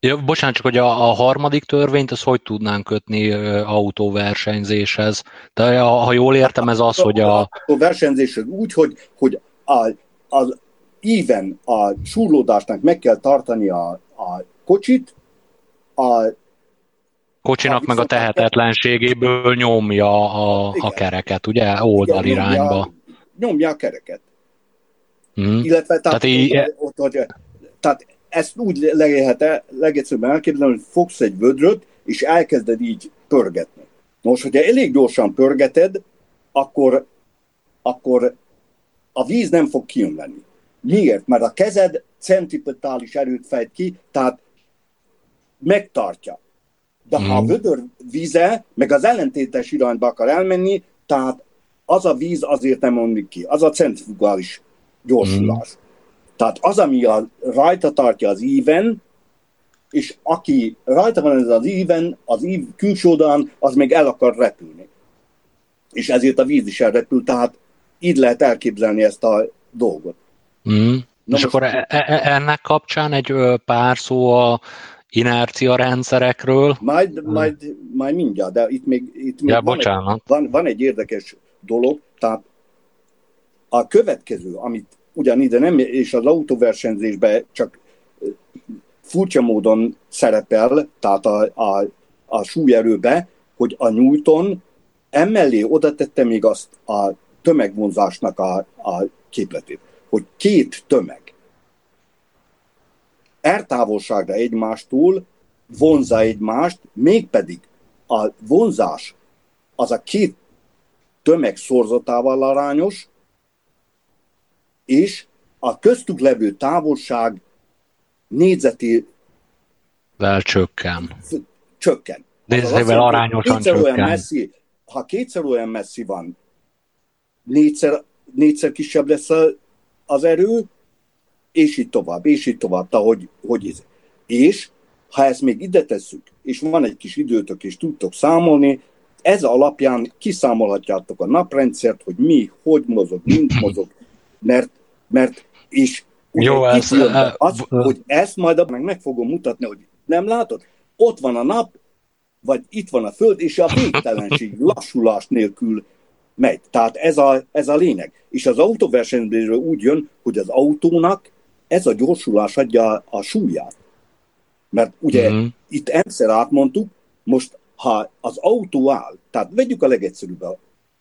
ja, bocsánat, csak hogy a, a harmadik törvényt, az hogy tudnánk kötni autóversenyzéshez? De ha jól értem, ez az, hogy a... A versenyzéshez úgy, hogy, hogy a, az íven a súrlódásnak meg kell tartani a, a kocsit, a kocsinak a meg a tehetetlenségéből nyomja a, a kereket, ugye? Oldalirányba. Nyomja, nyomja a kereket. Hmm. Illetve, tehát, tehát, így... ott, ott, tehát ezt úgy lehet legegyszerűbben elképzelni, hogy fogsz egy vödröt, és elkezded így pörgetni. Most, hogyha elég gyorsan pörgeted, akkor, akkor a víz nem fog kijönni. Miért? Mert a kezed centripetális erőt fejt ki, tehát megtartja. De ha a mhm. vödör víze, meg az ellentétes irányba akar elmenni, tehát az a víz azért nem mondjuk ki, az a centrifugális gyorsulás. Mm. Tehát az, ami a, rajta tartja az íven, és aki rajta van ez az íven, az ív külső oldalán, az még el akar repülni. És ezért a víz is elrepül, tehát így lehet elképzelni ezt a dolgot. Mm. Na és akkor e- e- e- ennek kapcsán egy pár szó a inercia rendszerekről. Majd, majd, majd mindjárt, de itt még, itt még ja, van, bocsánat. Egy, van, van egy érdekes dolog, tehát a következő, amit ugyan ide nem, és az autóversenyzésben csak furcsa módon szerepel, tehát a, a, a súlyerőbe, hogy a Newton emellé oda tette még azt a tömegvonzásnak a, a képletét, hogy két tömeg ertávolságra egymástól vonza egymást, mégpedig a vonzás az a két tömeg szorzatával arányos, és a köztük levő távolság négyzeti vel csökken. Csökken. Nézővel arányosan csökken. Messzi, ha kétszer olyan messzi van, négyszer, négyszer kisebb lesz az erő, és így tovább, és így tovább, tehát hogy, hogy ez. És ha ezt még ide tesszük, és van egy kis időtök, és tudtok számolni, ez alapján kiszámolhatjátok a naprendszert, hogy mi, hogy mozog, mint mozog, mert, mert és Jó, ez, az, hogy ezt majd meg, meg fogom mutatni, hogy nem látod? Ott van a nap, vagy itt van a föld, és a végtelenség lassulás nélkül megy. Tehát ez a, ez a lényeg. És az autóversenyből úgy jön, hogy az autónak ez a gyorsulás adja a súlyát. Mert ugye mm. itt egyszer átmondtuk, most ha az autó áll, tehát vegyük a legegyszerűbb a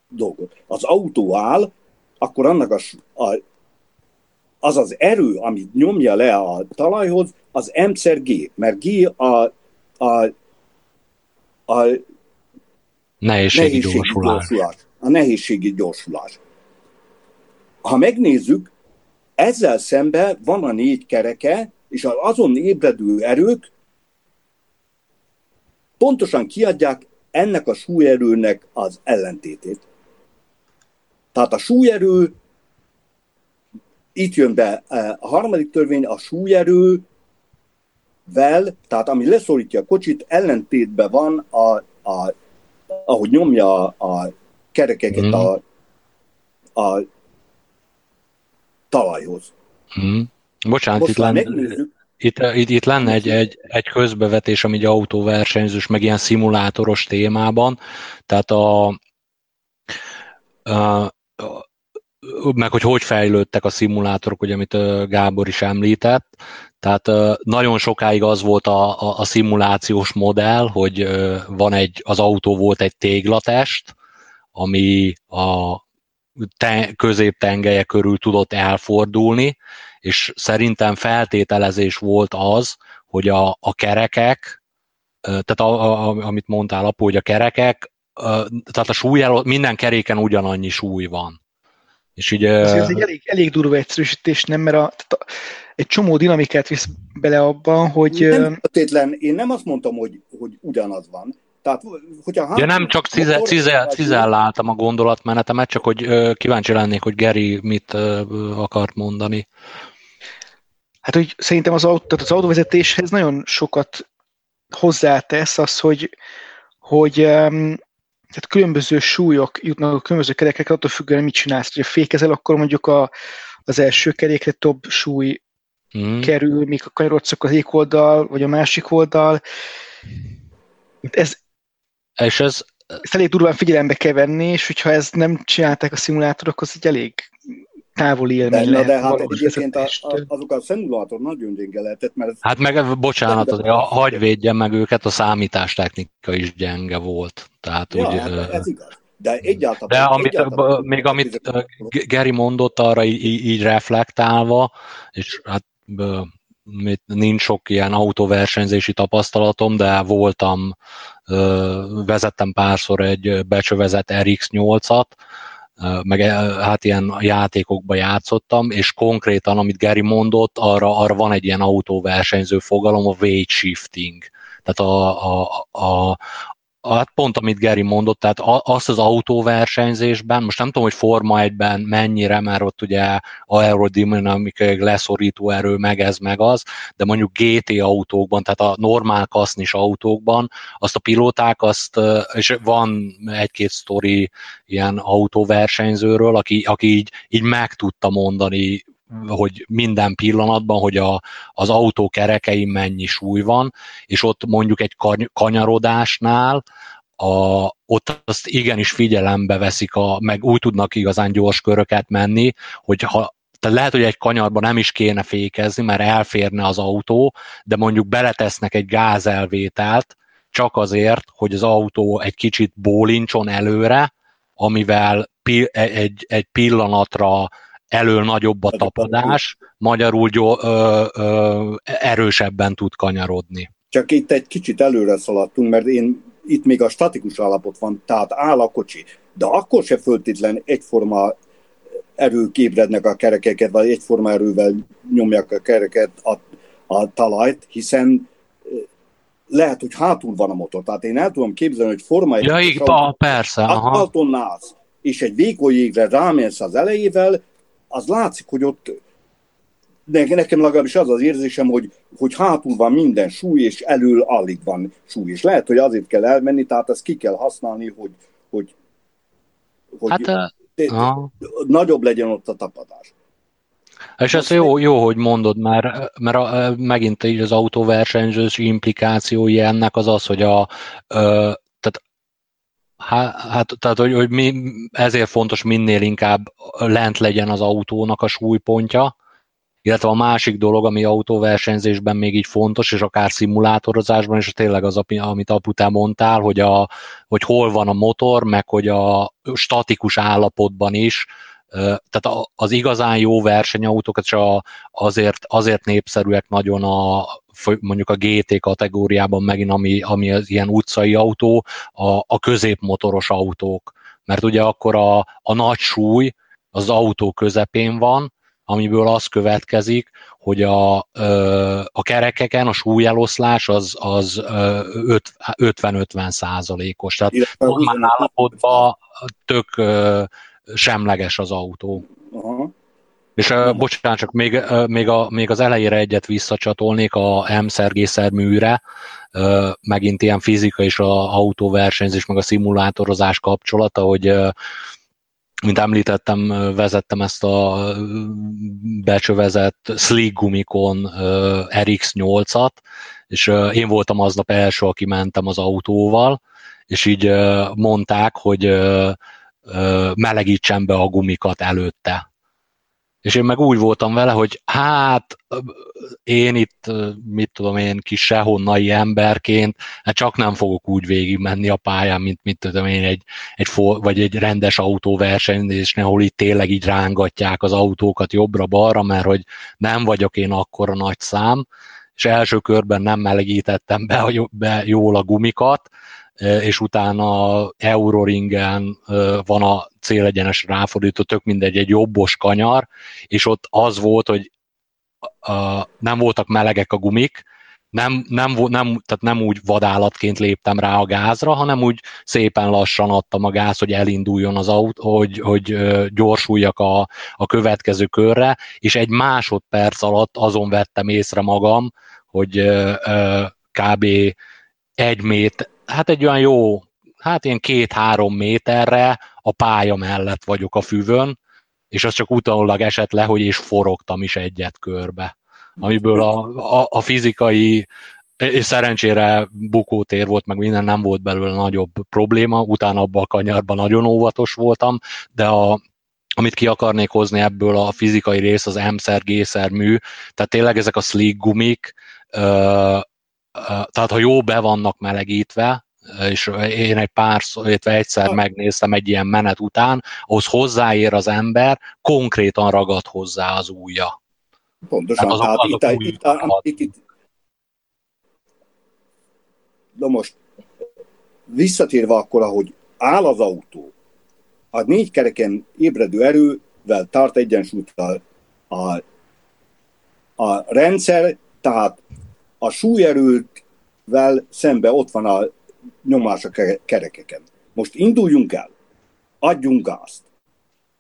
dolgot, az autó áll, akkor annak a, a, az az erő, amit nyomja le a talajhoz, az M G, mert G a, a, a nehézségi, nehézségi gyorsulás. gyorsulás. A nehézségi gyorsulás. Ha megnézzük, ezzel szemben van a négy kereke, és az azon ébredő erők pontosan kiadják ennek a súlyerőnek az ellentétét. Tehát a súlyerő, itt jön be eh, a harmadik törvény, a súlyerővel, tehát ami leszorítja a kocsit, ellentétben van, a, a, ahogy nyomja a kerekeket mm. a, a talajhoz. Mm. Bocsánat, Most itt lenne, itt, itt, itt lenne egy, egy, egy közbevetés, ami egy autóversenyzős, meg ilyen szimulátoros témában, tehát a, a meg hogy hogy fejlődtek a szimulátorok, ugye, amit Gábor is említett. Tehát nagyon sokáig az volt a, a, a szimulációs modell, hogy van egy, az autó volt egy téglatest, ami a te, középtengelye körül tudott elfordulni, és szerintem feltételezés volt az, hogy a, a kerekek, tehát a, a, amit mondtál, apu, hogy a kerekek, tehát a súly, minden keréken ugyanannyi súly van. És így, ez, ez egy elég, elég durva egyszerűsítés, nem? Mert a, tehát a, egy csomó dinamikát visz bele abban, hogy... Nem, tétlen, én nem azt mondtam, hogy, hogy ugyanaz van. Tehát, hogyha ja, nem csak cizel, cizel, cizelláltam a gondolatmenetemet, csak hogy uh, kíváncsi lennék, hogy Geri mit akart mondani. Hát, hogy szerintem az, autó, tehát az autóvezetéshez nagyon sokat hozzátesz az, hogy, hogy um, tehát különböző súlyok jutnak a különböző kerekekre, attól függően mit csinálsz. Ha fékezel, akkor mondjuk a, az első kerékre több súly mm. kerül, míg a kanyarodsz az egyik oldal, vagy a másik oldal. Ez, és ez, ezt elég durván figyelembe kell venni, és hogyha ezt nem csinálták a szimulátorok, az egy elég távoli élmény de, lehet. De hát egyébként a, a, azok a szimulátor nagyon gyenge lehetett, mert... Hát meg, bocsánat, azért, hagy védjen meg őket, a számítástechnika is gyenge volt. Tehát ja, úgy, hát ez igaz. De egyáltalán... De amit, egyáltalán, még amit Geri mondott arra így, így reflektálva, és hát nincs sok ilyen autóversenyzési tapasztalatom, de voltam, vezettem párszor egy becsövezett RX-8-at, meg hát ilyen játékokba játszottam, és konkrétan, amit Gary mondott, arra, arra van egy ilyen autóversenyző fogalom, a weight shifting. Tehát a, a, a, Hát pont, amit Geri mondott, tehát azt az autóversenyzésben, most nem tudom, hogy Forma 1-ben mennyire, mert ott ugye aerodinamikai leszorító erő, meg ez, meg az, de mondjuk GT autókban, tehát a normál kasznis autókban, azt a pilóták, azt, és van egy-két sztori ilyen autóversenyzőről, aki, aki így, így meg tudta mondani hogy minden pillanatban, hogy a, az autó kerekein mennyi súly van, és ott mondjuk egy kanyarodásnál a, ott azt igenis figyelembe veszik, a, meg úgy tudnak igazán gyors köröket menni, hogy ha tehát lehet, hogy egy kanyarban nem is kéne fékezni, mert elférne az autó, de mondjuk beletesznek egy gázelvételt, csak azért, hogy az autó egy kicsit bólincson előre, amivel egy, egy pillanatra elől nagyobb a tapadás, magyarul gyó, ö, ö, erősebben tud kanyarodni. Csak itt egy kicsit előre szaladtunk, mert én itt még a statikus állapot van, tehát áll a kocsi, de akkor se föltétlen egyforma erők ébrednek a kerekeket, vagy egyforma erővel nyomják a kereket a, a talajt, hiszen lehet, hogy hátul van a motor. Tehát én el tudom képzelni, hogy forma egy... Ja, így, persze. Aha. és egy vékony jégre rámész az elejével, az látszik, hogy ott nekem legalábbis az az érzésem, hogy, hogy hátul van minden súly, és elől alig van súly. És lehet, hogy azért kell elmenni, tehát ezt ki kell használni, hogy, hogy, hogy hát, uh, nagyobb legyen ott a tapadás. És ez jó, jó, hogy mondod, mert, mert a, megint így az autóversenyzős implikációi ennek az az, hogy a, Hát, hát tehát, hogy, hogy mi, ezért fontos minél inkább lent legyen az autónak a súlypontja, illetve a másik dolog, ami autóversenyzésben még így fontos, és akár szimulátorozásban, és tényleg az, amit aputám mondtál, hogy, a, hogy hol van a motor, meg hogy a statikus állapotban is, tehát az igazán jó versenyautók csak azért, azért népszerűek nagyon a, mondjuk a GT kategóriában megint, ami, ami az ilyen utcai autó, a, a középmotoros autók. Mert ugye akkor a, a nagy súly az autó közepén van, amiből az következik, hogy a, a kerekeken a súlyeloszlás az, az 50-50 százalékos. Tehát normál állapotban tök semleges az autó. Aha. És uh, bocsánat, csak még, uh, még, a, még az elejére egyet visszacsatolnék a M-szergészer uh, megint ilyen fizika és a autóversenyzés, meg a szimulátorozás kapcsolata, hogy uh, mint említettem, vezettem ezt a becsövezett slick gumikon RX8-at, és én voltam aznap első, aki mentem az autóval, és így mondták, hogy melegítsen be a gumikat előtte. És én meg úgy voltam vele, hogy hát én itt, mit tudom én, kis sehonnai emberként, hát csak nem fogok úgy végigmenni a pályán, mint mit tudom én, egy, egy for, vagy egy rendes autóversenyzésnél, ahol itt tényleg így rángatják az autókat jobbra-balra, mert hogy nem vagyok én akkora nagy szám, és első körben nem melegítettem be, be jól a gumikat, és utána Euroringen van a célegyenes ráfordító, tök mindegy, egy jobbos kanyar, és ott az volt, hogy nem voltak melegek a gumik, nem, nem, nem, tehát nem úgy vadállatként léptem rá a gázra, hanem úgy szépen lassan adtam a gáz, hogy elinduljon az autó, hogy, hogy gyorsuljak a, a következő körre, és egy másodperc alatt azon vettem észre magam, hogy kb. egy mét, hát egy olyan jó, hát ilyen két-három méterre a pálya mellett vagyok a füvön, és az csak utólag esett le, hogy és forogtam is egyet körbe. Amiből a, a, a fizikai és szerencsére bukótér volt, meg minden nem volt belőle nagyobb probléma, utána abban a kanyarban nagyon óvatos voltam, de a, amit ki akarnék hozni ebből a fizikai rész, az M-szer, G-szer mű, tehát tényleg ezek a slick gumik, tehát ha jó be vannak melegítve, és én egy pár, illetve egyszer megnéztem egy ilyen menet után, ahhoz hozzáér az ember, konkrétan ragad hozzá az ujja. Pontosan, azok, tehát azok itt, itt, itt, itt, Na most, visszatérve akkor, ahogy áll az autó, a négy kereken ébredő erővel tart egyensúlyt a, a, a rendszer, tehát a súlyerővel szembe ott van a nyomás a kerekeken. Most induljunk el, adjunk gázt.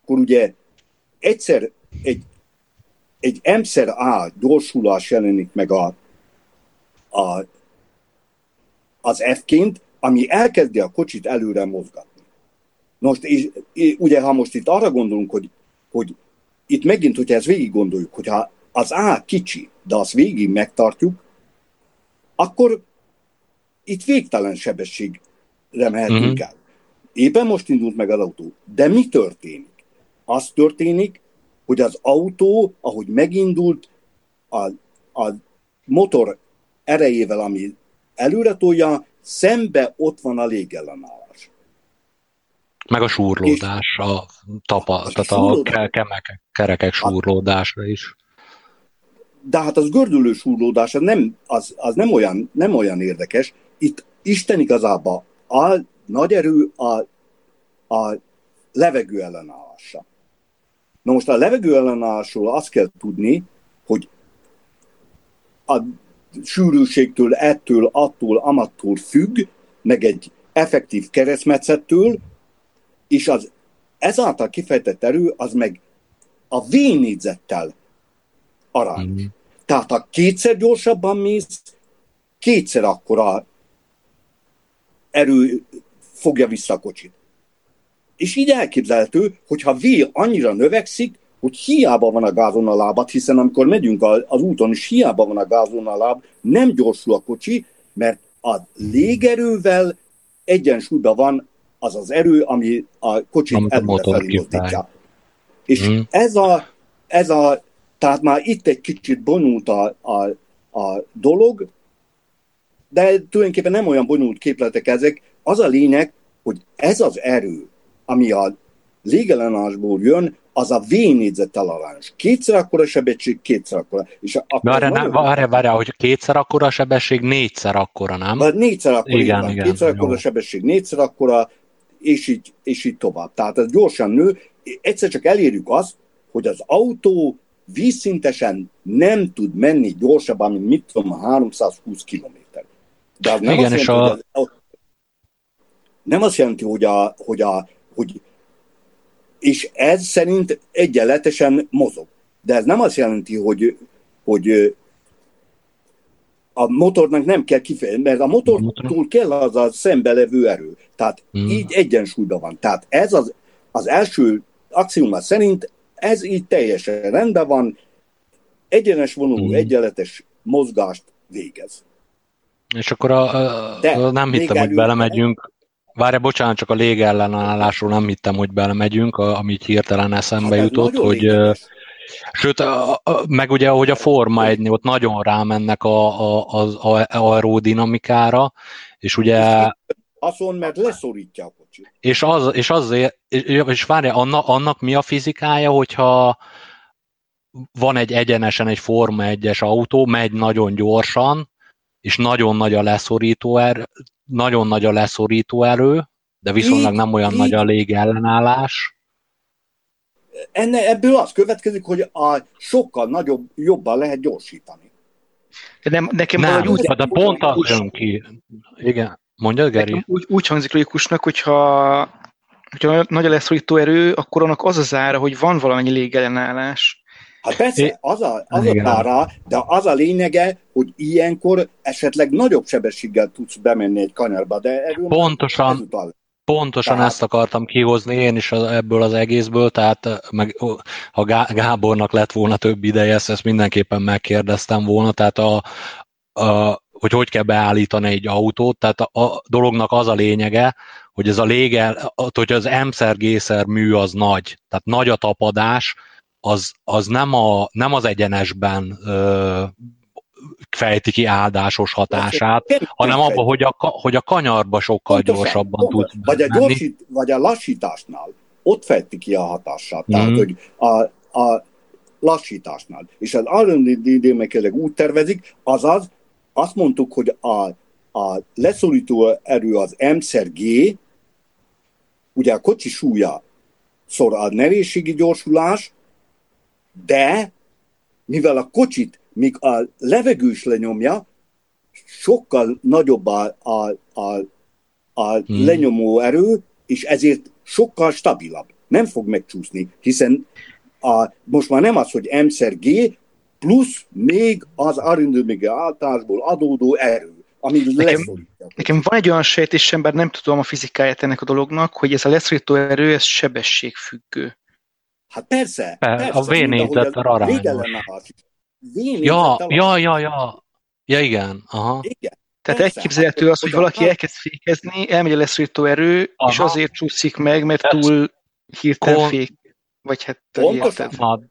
Akkor ugye egyszer egy, egy emszer A gyorsulás jelenik meg a, a, az F-ként, ami elkezdi a kocsit előre mozgatni. Most, és, és ugye, ha most itt arra gondolunk, hogy, hogy itt megint, hogyha ezt végig gondoljuk, hogyha az A kicsi, de azt végig megtartjuk, akkor itt végtelen sebességre mehetünk uh-huh. el. Éppen most indult meg az autó. De mi történik? Az történik, hogy az autó, ahogy megindult, a, a motor erejével, ami előre tolja, szembe ott van a légellenállás. Meg a súrlódás, és a tapa, a tehát a, a kerekek, kerekek súrlódása is de hát az gördülő súrlódás az nem, az, az nem, olyan, nem olyan érdekes. Itt Isten igazából a nagy erő a, a levegő ellenállása. Na most a levegő ellenállásról azt kell tudni, hogy a sűrűségtől, ettől, attól, amattól függ, meg egy effektív keresztmetszettől, és az ezáltal kifejtett erő az meg a V négyzettel arányos. Mm. Tehát ha kétszer gyorsabban mész, kétszer akkora erő fogja vissza a kocsit. És így elképzelhető, hogy ha V annyira növekszik, hogy hiába van a gázon a lábat, hiszen amikor megyünk az úton, és hiába van a gázon a láb, nem gyorsul a kocsi, mert a légerővel egyensúlyban van az az erő, ami a kocsit előre mozdítja. És Mhm. ez, a, ez a, tehát már itt egy kicsit bonyolult a, a, a dolog, de tulajdonképpen nem olyan bonyolult képletek ezek. Az a lényeg, hogy ez az erő, ami a légellenállásból jön, az a V négyzettel arányos. Kétszer akkora sebesség, kétszer akkora. És akkor Várjál, nagyon- ne- várjál, várjál, hogy kétszer akkora sebesség, négyszer akkora, nem? Vagy négyszer akkora, Igen, igen, igen, kétszer jó. akkora sebesség, négyszer akkora, és így, és így tovább. Tehát ez gyorsan nő. Egyszer csak elérjük azt, hogy az autó vízszintesen nem tud menni gyorsabban, mint mit tudom, 320 km. De az nem, Igen, azt jelenti, a- hogy az, nem azt jelenti, hogy, a, hogy, a, hogy és ez szerint egyenletesen mozog. De ez nem azt jelenti, hogy, hogy a motornak nem kell kifejezni, mert a motortól kell az a szembelevő erő. Tehát Mm. így egyensúlyban van. Tehát ez az, az első axioma szerint ez így teljesen rendben van, egyenes vonuló, Mm. egyenletes mozgást végez. És akkor a, a, De a, nem hittem, hogy belemegyünk. Várj, bocsánat, csak a légellenállásról nem hittem, hogy belemegyünk, a, ami így hirtelen eszembe ez jutott, hogy lényeges. Sőt, a, a, meg ugye, hogy a Forma 1 ott nagyon rámennek a, a, az aerodinamikára, és ugye, Azon, mert leszorítja. És, az, és azért, és, és várja, annak, annak mi a fizikája, hogyha van egy egyenesen egy Forma 1-es autó, megy nagyon gyorsan, és nagyon nagy a leszorító erő, nagyon nagy a leszorító erő, de viszonylag nem olyan így. nagy a légellenállás. Enne, ebből az következik, hogy a sokkal nagyobb, jobban lehet gyorsítani. De nem, nekem Nem, valahogy úgy, de pont az jön ki. Igen, mondja, Geri? úgy, úgy hangzik logikusnak, hogyha, hogyha nagy a leszorító erő, akkor annak az az ára, hogy van valamennyi légellenállás. Hát persze, az a, az a pára, de az a lényege, hogy ilyenkor esetleg nagyobb sebességgel tudsz bemenni egy kanyarba, de erről Pontosan. Pontosan Tehát- ezt akartam kihozni én is ebből az egészből, tehát eh, meg, ha Gá- Gábornak lett volna több ideje, ezt, ezt mindenképpen megkérdeztem volna, tehát a, a, hogy hogy kell beállítani egy autót, tehát a, a dolognak az a lényege, hogy ez a légel, hogy az M-szer mű az nagy, tehát nagy a tapadás, az, az nem, a, nem az egyenesben ö, fejti ki áldásos hatását, hanem abban, hogy a, hogy a kanyarba sokkal Pontosan, gyorsabban tudsz vagy a, gyorsít, vagy a lassításnál, ott fejti ki a hatását. Tehát, Mhm. hogy a, a lassításnál. És az R&D meg úgy tervezik, azaz azt mondtuk, hogy a, a leszorító erő az M-szer G, ugye a kocsi súlya szor a nehézségi gyorsulás, de mivel a kocsit még a levegő is lenyomja, sokkal nagyobb a, a, a, a Hmm. lenyomó erő, és ezért sokkal stabilabb. Nem fog megcsúszni, hiszen a, most már nem az, hogy M-szer G, plusz még az arindőmige általásból adódó erő, ami leszorítja. Nekem van egy olyan sejtésem, bár nem tudom a fizikáját ennek a dolognak, hogy ez a leszorító erő, ez sebességfüggő. Hát persze, Pe- persze a V-négyzettel arányos. Ja, ja, ja, ja. Ja, igen. Aha. Igen. Tehát Persze, elképzelhető hát, az, hogy valaki elkezd fékezni, elmegy a leszorító erő, Aha. és azért csúszik meg, mert Persze. túl hirtelen Kon- fék. Vagy hát Pontosan.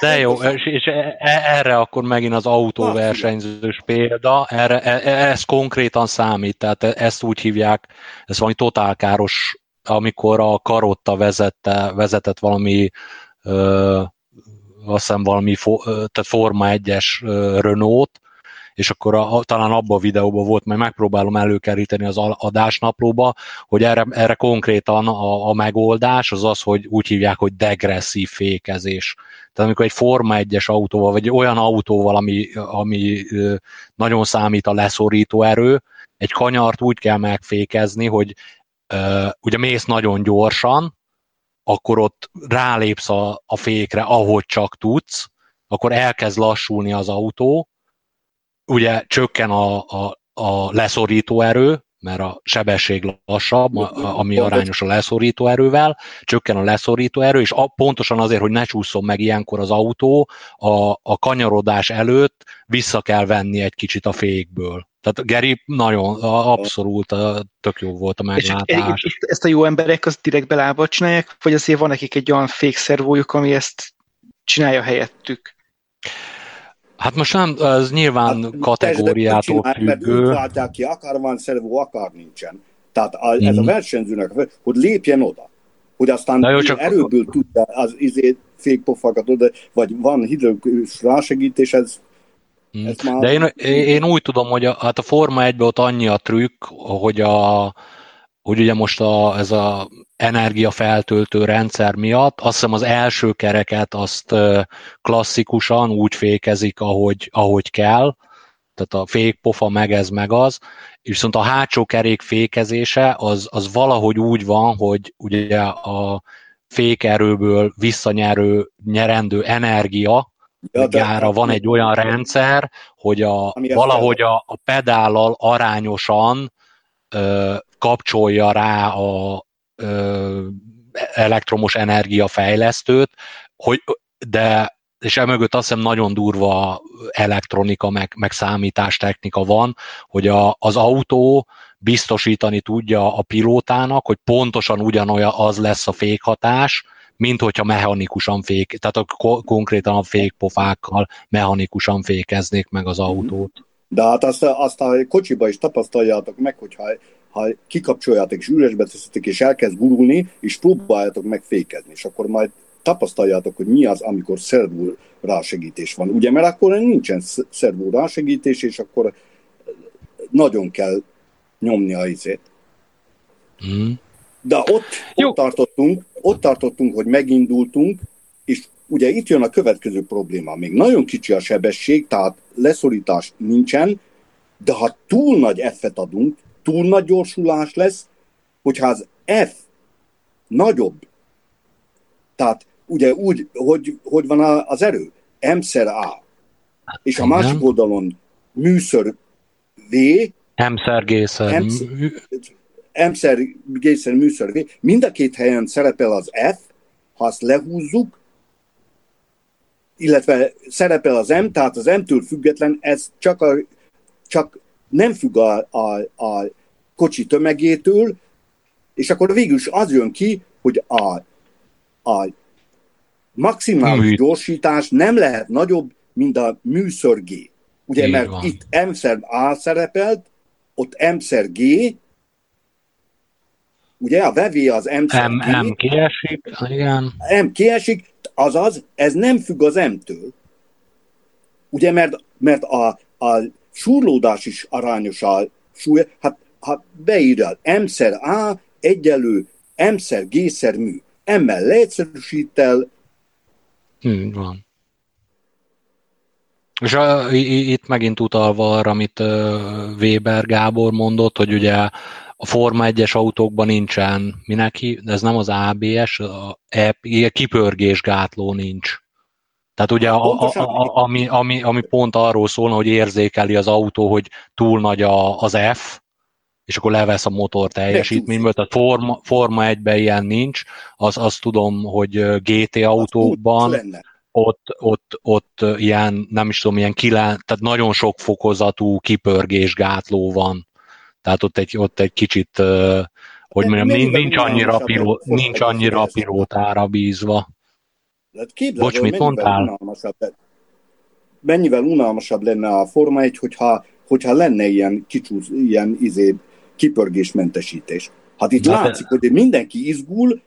De jó, és, és e- e- erre akkor megint az autóversenyzős példa, erre, e- ez konkrétan számít, tehát ezt úgy hívják, ez valami totálkáros, amikor a Karotta vezette, vezetett valami ö, azt hiszem valami fo, tehát Forma 1-es ö, Renault, és akkor a, talán abban a videóban volt, majd megpróbálom előkeríteni az adásnaplóba, hogy erre, erre konkrétan a, a megoldás az az, hogy úgy hívják, hogy degresszív fékezés. Tehát amikor egy Forma 1-es autóval, vagy olyan autóval, ami, ami nagyon számít a leszorító erő, egy kanyart úgy kell megfékezni, hogy ö, ugye mész nagyon gyorsan, akkor ott rálépsz a, a fékre, ahogy csak tudsz, akkor elkezd lassulni az autó, ugye csökken a, a, a leszorító erő, mert a sebesség lassabb, ami arányos a leszorító erővel, csökken a leszorító erő, és a, pontosan azért, hogy ne csúszson meg ilyenkor az autó, a, a kanyarodás előtt vissza kell venni egy kicsit a fékből. Tehát Geri nagyon, abszolút tök jó volt a meglátás. És ezt a jó emberek az direkt belába csinálják, vagy azért van nekik egy olyan fékszervójuk, ami ezt csinálja helyettük? Hát most nem, ez nyilván hát, kategóriától csinál, függő. Mert váltják ki, akár van szervó, akár nincsen. Tehát a, ez a mhm. versenyzőnek, hogy lépjen oda. Hogy aztán jó, csak... erőből tudja az izé fékpofakat oda, vagy van hidrogős rásegítés, ez Mm. Már... De én, én úgy tudom, hogy a, hát a Forma 1 ott annyi a trükk, hogy, a, hogy ugye most a, ez a energiafeltöltő rendszer miatt, azt hiszem az első kereket azt klasszikusan úgy fékezik, ahogy, ahogy kell, tehát a fékpofa meg ez meg az, és viszont a hátsó kerék fékezése az, az valahogy úgy van, hogy ugye a fékerőből visszanyerő, nyerendő energia, ja, gára van egy olyan rendszer, hogy a, valahogy a, a pedállal arányosan ö, kapcsolja rá a elektromos energiafejlesztőt, hogy, de és emögött azt hiszem nagyon durva elektronika, meg, meg számítástechnika van, hogy a, az autó biztosítani tudja a pilótának, hogy pontosan ugyanolyan az lesz a fékhatás, mint hogyha mechanikusan fék, tehát a, konkrétan a fékpofákkal mechanikusan fékeznék meg az autót. De hát azt, azt a kocsiba is tapasztaljátok meg, hogyha ha kikapcsoljátok és üresbe teszitek, és elkezd gurulni, és próbáljátok meg fékezni, és akkor majd tapasztaljátok, hogy mi az, amikor szervó rásegítés van. Ugye, mert akkor nincsen szervó rásegítés, és akkor nagyon kell nyomni a izét. Mm. De ott, ott, tartottunk, ott tartottunk, hogy megindultunk, és ugye itt jön a következő probléma. Még nagyon kicsi a sebesség, tehát leszorítás nincsen, de ha túl nagy F-et adunk, túl nagy gyorsulás lesz, hogyha az F nagyobb, tehát ugye úgy, hogy, hogy van az erő, M-szer A, és a másik oldalon műször V, M-szer G-szer M-szer G-szer műször V, mind a két helyen szerepel az F, ha azt lehúzzuk, illetve szerepel az M, tehát az M-től független, ez csak, a, csak nem függ a, a, a kocsi tömegétől, és akkor végül is az jön ki, hogy a, a maximális Mű. gyorsítás nem lehet nagyobb, mint a műször G. Ugye, Így mert van. itt M-szer A szerepelt, ott M-szer G, ugye a vevé az M, G. M kiesik, igen. M kiesik, azaz, ez nem függ az M-től. Ugye, mert, mert a, a súrlódás is arányos a súly, hát ha beírja M-szer A egyelő M-szer G-szer mű. Emmel leegyszerűsít el. Hmm, van. És a, itt megint utalva arra, amit Weber Gábor mondott, hogy ugye a Forma 1-es autókban nincsen, minek ez nem az ABS, a e, kipörgésgátló nincs. Tehát ugye a, a, a, ami, ami, ami pont arról szólna, hogy érzékeli az autó, hogy túl nagy a, az F, és akkor levesz a motor teljesítményből, tehát Forma, Forma 1-ben ilyen nincs, az, azt tudom, hogy GT autókban ott, ott, ott ilyen, nem is tudom, ilyen kilen, tehát nagyon sok fokozatú kipörgésgátló van. Tehát ott egy, ott egy kicsit, hogy mondjam, nincs, annyira, piló, nincs annyira pilótára bízva. Bocs, mit mondtál? Unalmasabb, mennyivel unalmasabb lenne a Forma 1, hogyha, hogyha lenne ilyen kicsúsz, ilyen izé, kipörgésmentesítés. Hát itt hát látszik, hogy mindenki izgul,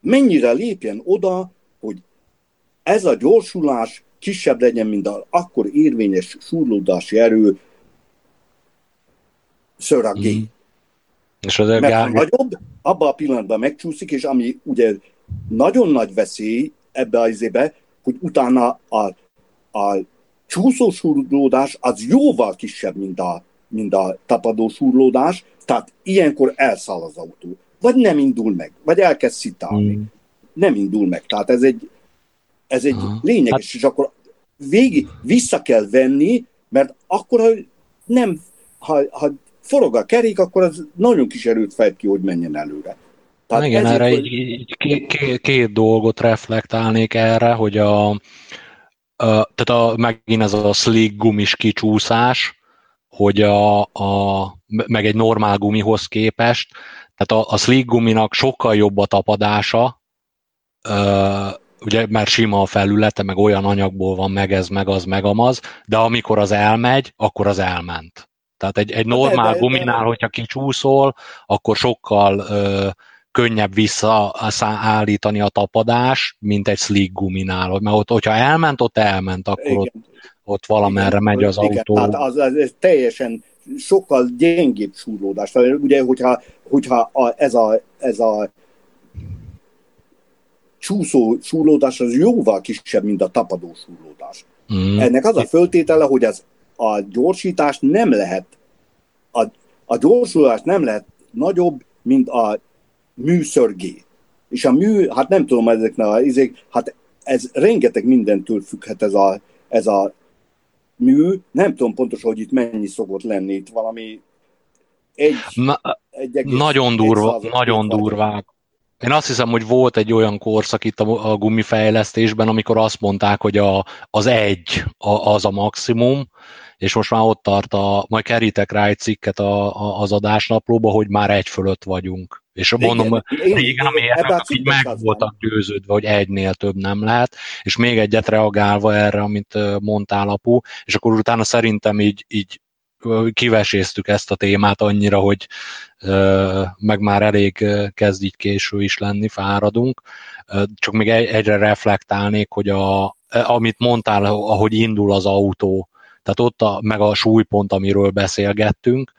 mennyire lépjen oda, hogy ez a gyorsulás kisebb legyen, mint az akkor érvényes súrlódási erő szöragé. Mm. És az Mert ha nagyobb, abban a pillanatban megcsúszik, és ami ugye nagyon nagy veszély ebbe az izébe, hogy utána a, a csúszósúrlódás az jóval kisebb, mint a mint a tapadó surlódás, tehát ilyenkor elszáll az autó. Vagy nem indul meg, vagy elkezd szitálni. Mm. Nem indul meg. Tehát ez egy, ez egy Aha. lényeges, hát... és akkor végig vissza kell venni, mert akkor, ha nem, ha, ha forog a kerék, akkor az nagyon kis erőt fejt ki, hogy menjen előre. Tehát Igen, erre hogy... így, így két, két, két dolgot reflektálnék erre, hogy a, a tehát a, megint ez a slick gumis kicsúszás, hogy a, a, meg egy normál gumihoz képest, tehát a, a slick guminak sokkal jobb a tapadása, ugye, mert sima a felülete, meg olyan anyagból van meg ez, meg az, meg amaz, de amikor az elmegy, akkor az elment. Tehát egy, egy normál guminál, hogyha kicsúszol, akkor sokkal ö, könnyebb visszaállítani a tapadás, mint egy slick guminál. Mert ott, hogyha elment, ott elment, akkor igen. ott, ott valamerre igen, megy az igen, autó. Tehát az, az, az teljesen sokkal gyengébb súrlódás. Ugye, hogyha, hogyha a, ez, a, ez a csúszó súrlódás az jóval kisebb, mint a tapadó súrlódás. Mm. Ennek az a föltétele, hogy az, a gyorsítás nem lehet, a, a gyorsulás nem lehet nagyobb, mint a műszörgé. És a mű, hát nem tudom ezeknek a izék, hát ez rengeteg mindentől függhet ez a, ez a mű. Nem tudom pontosan, hogy itt mennyi szokott lenni. Itt valami egy, Na, egy egész, nagyon durva, egy nagyon durvák. Én azt hiszem, hogy volt egy olyan korszak itt a, a gumifejlesztésben, amikor azt mondták, hogy a, az egy a, az a maximum, és most már ott tart a, majd kerítek rá egy cikket a, a, az adásnaplóba, hogy már egy fölött vagyunk. És mondom, régen a mérnökök így meg voltak győződve, hogy egynél több nem lehet, és még egyet reagálva erre, amit mondtál apu, és akkor utána szerintem így, így kiveséztük ezt a témát annyira, hogy meg már elég kezd így késő is lenni, fáradunk. Csak még egyre reflektálnék, hogy a, amit mondtál, ahogy indul az autó, tehát ott a, meg a súlypont, amiről beszélgettünk,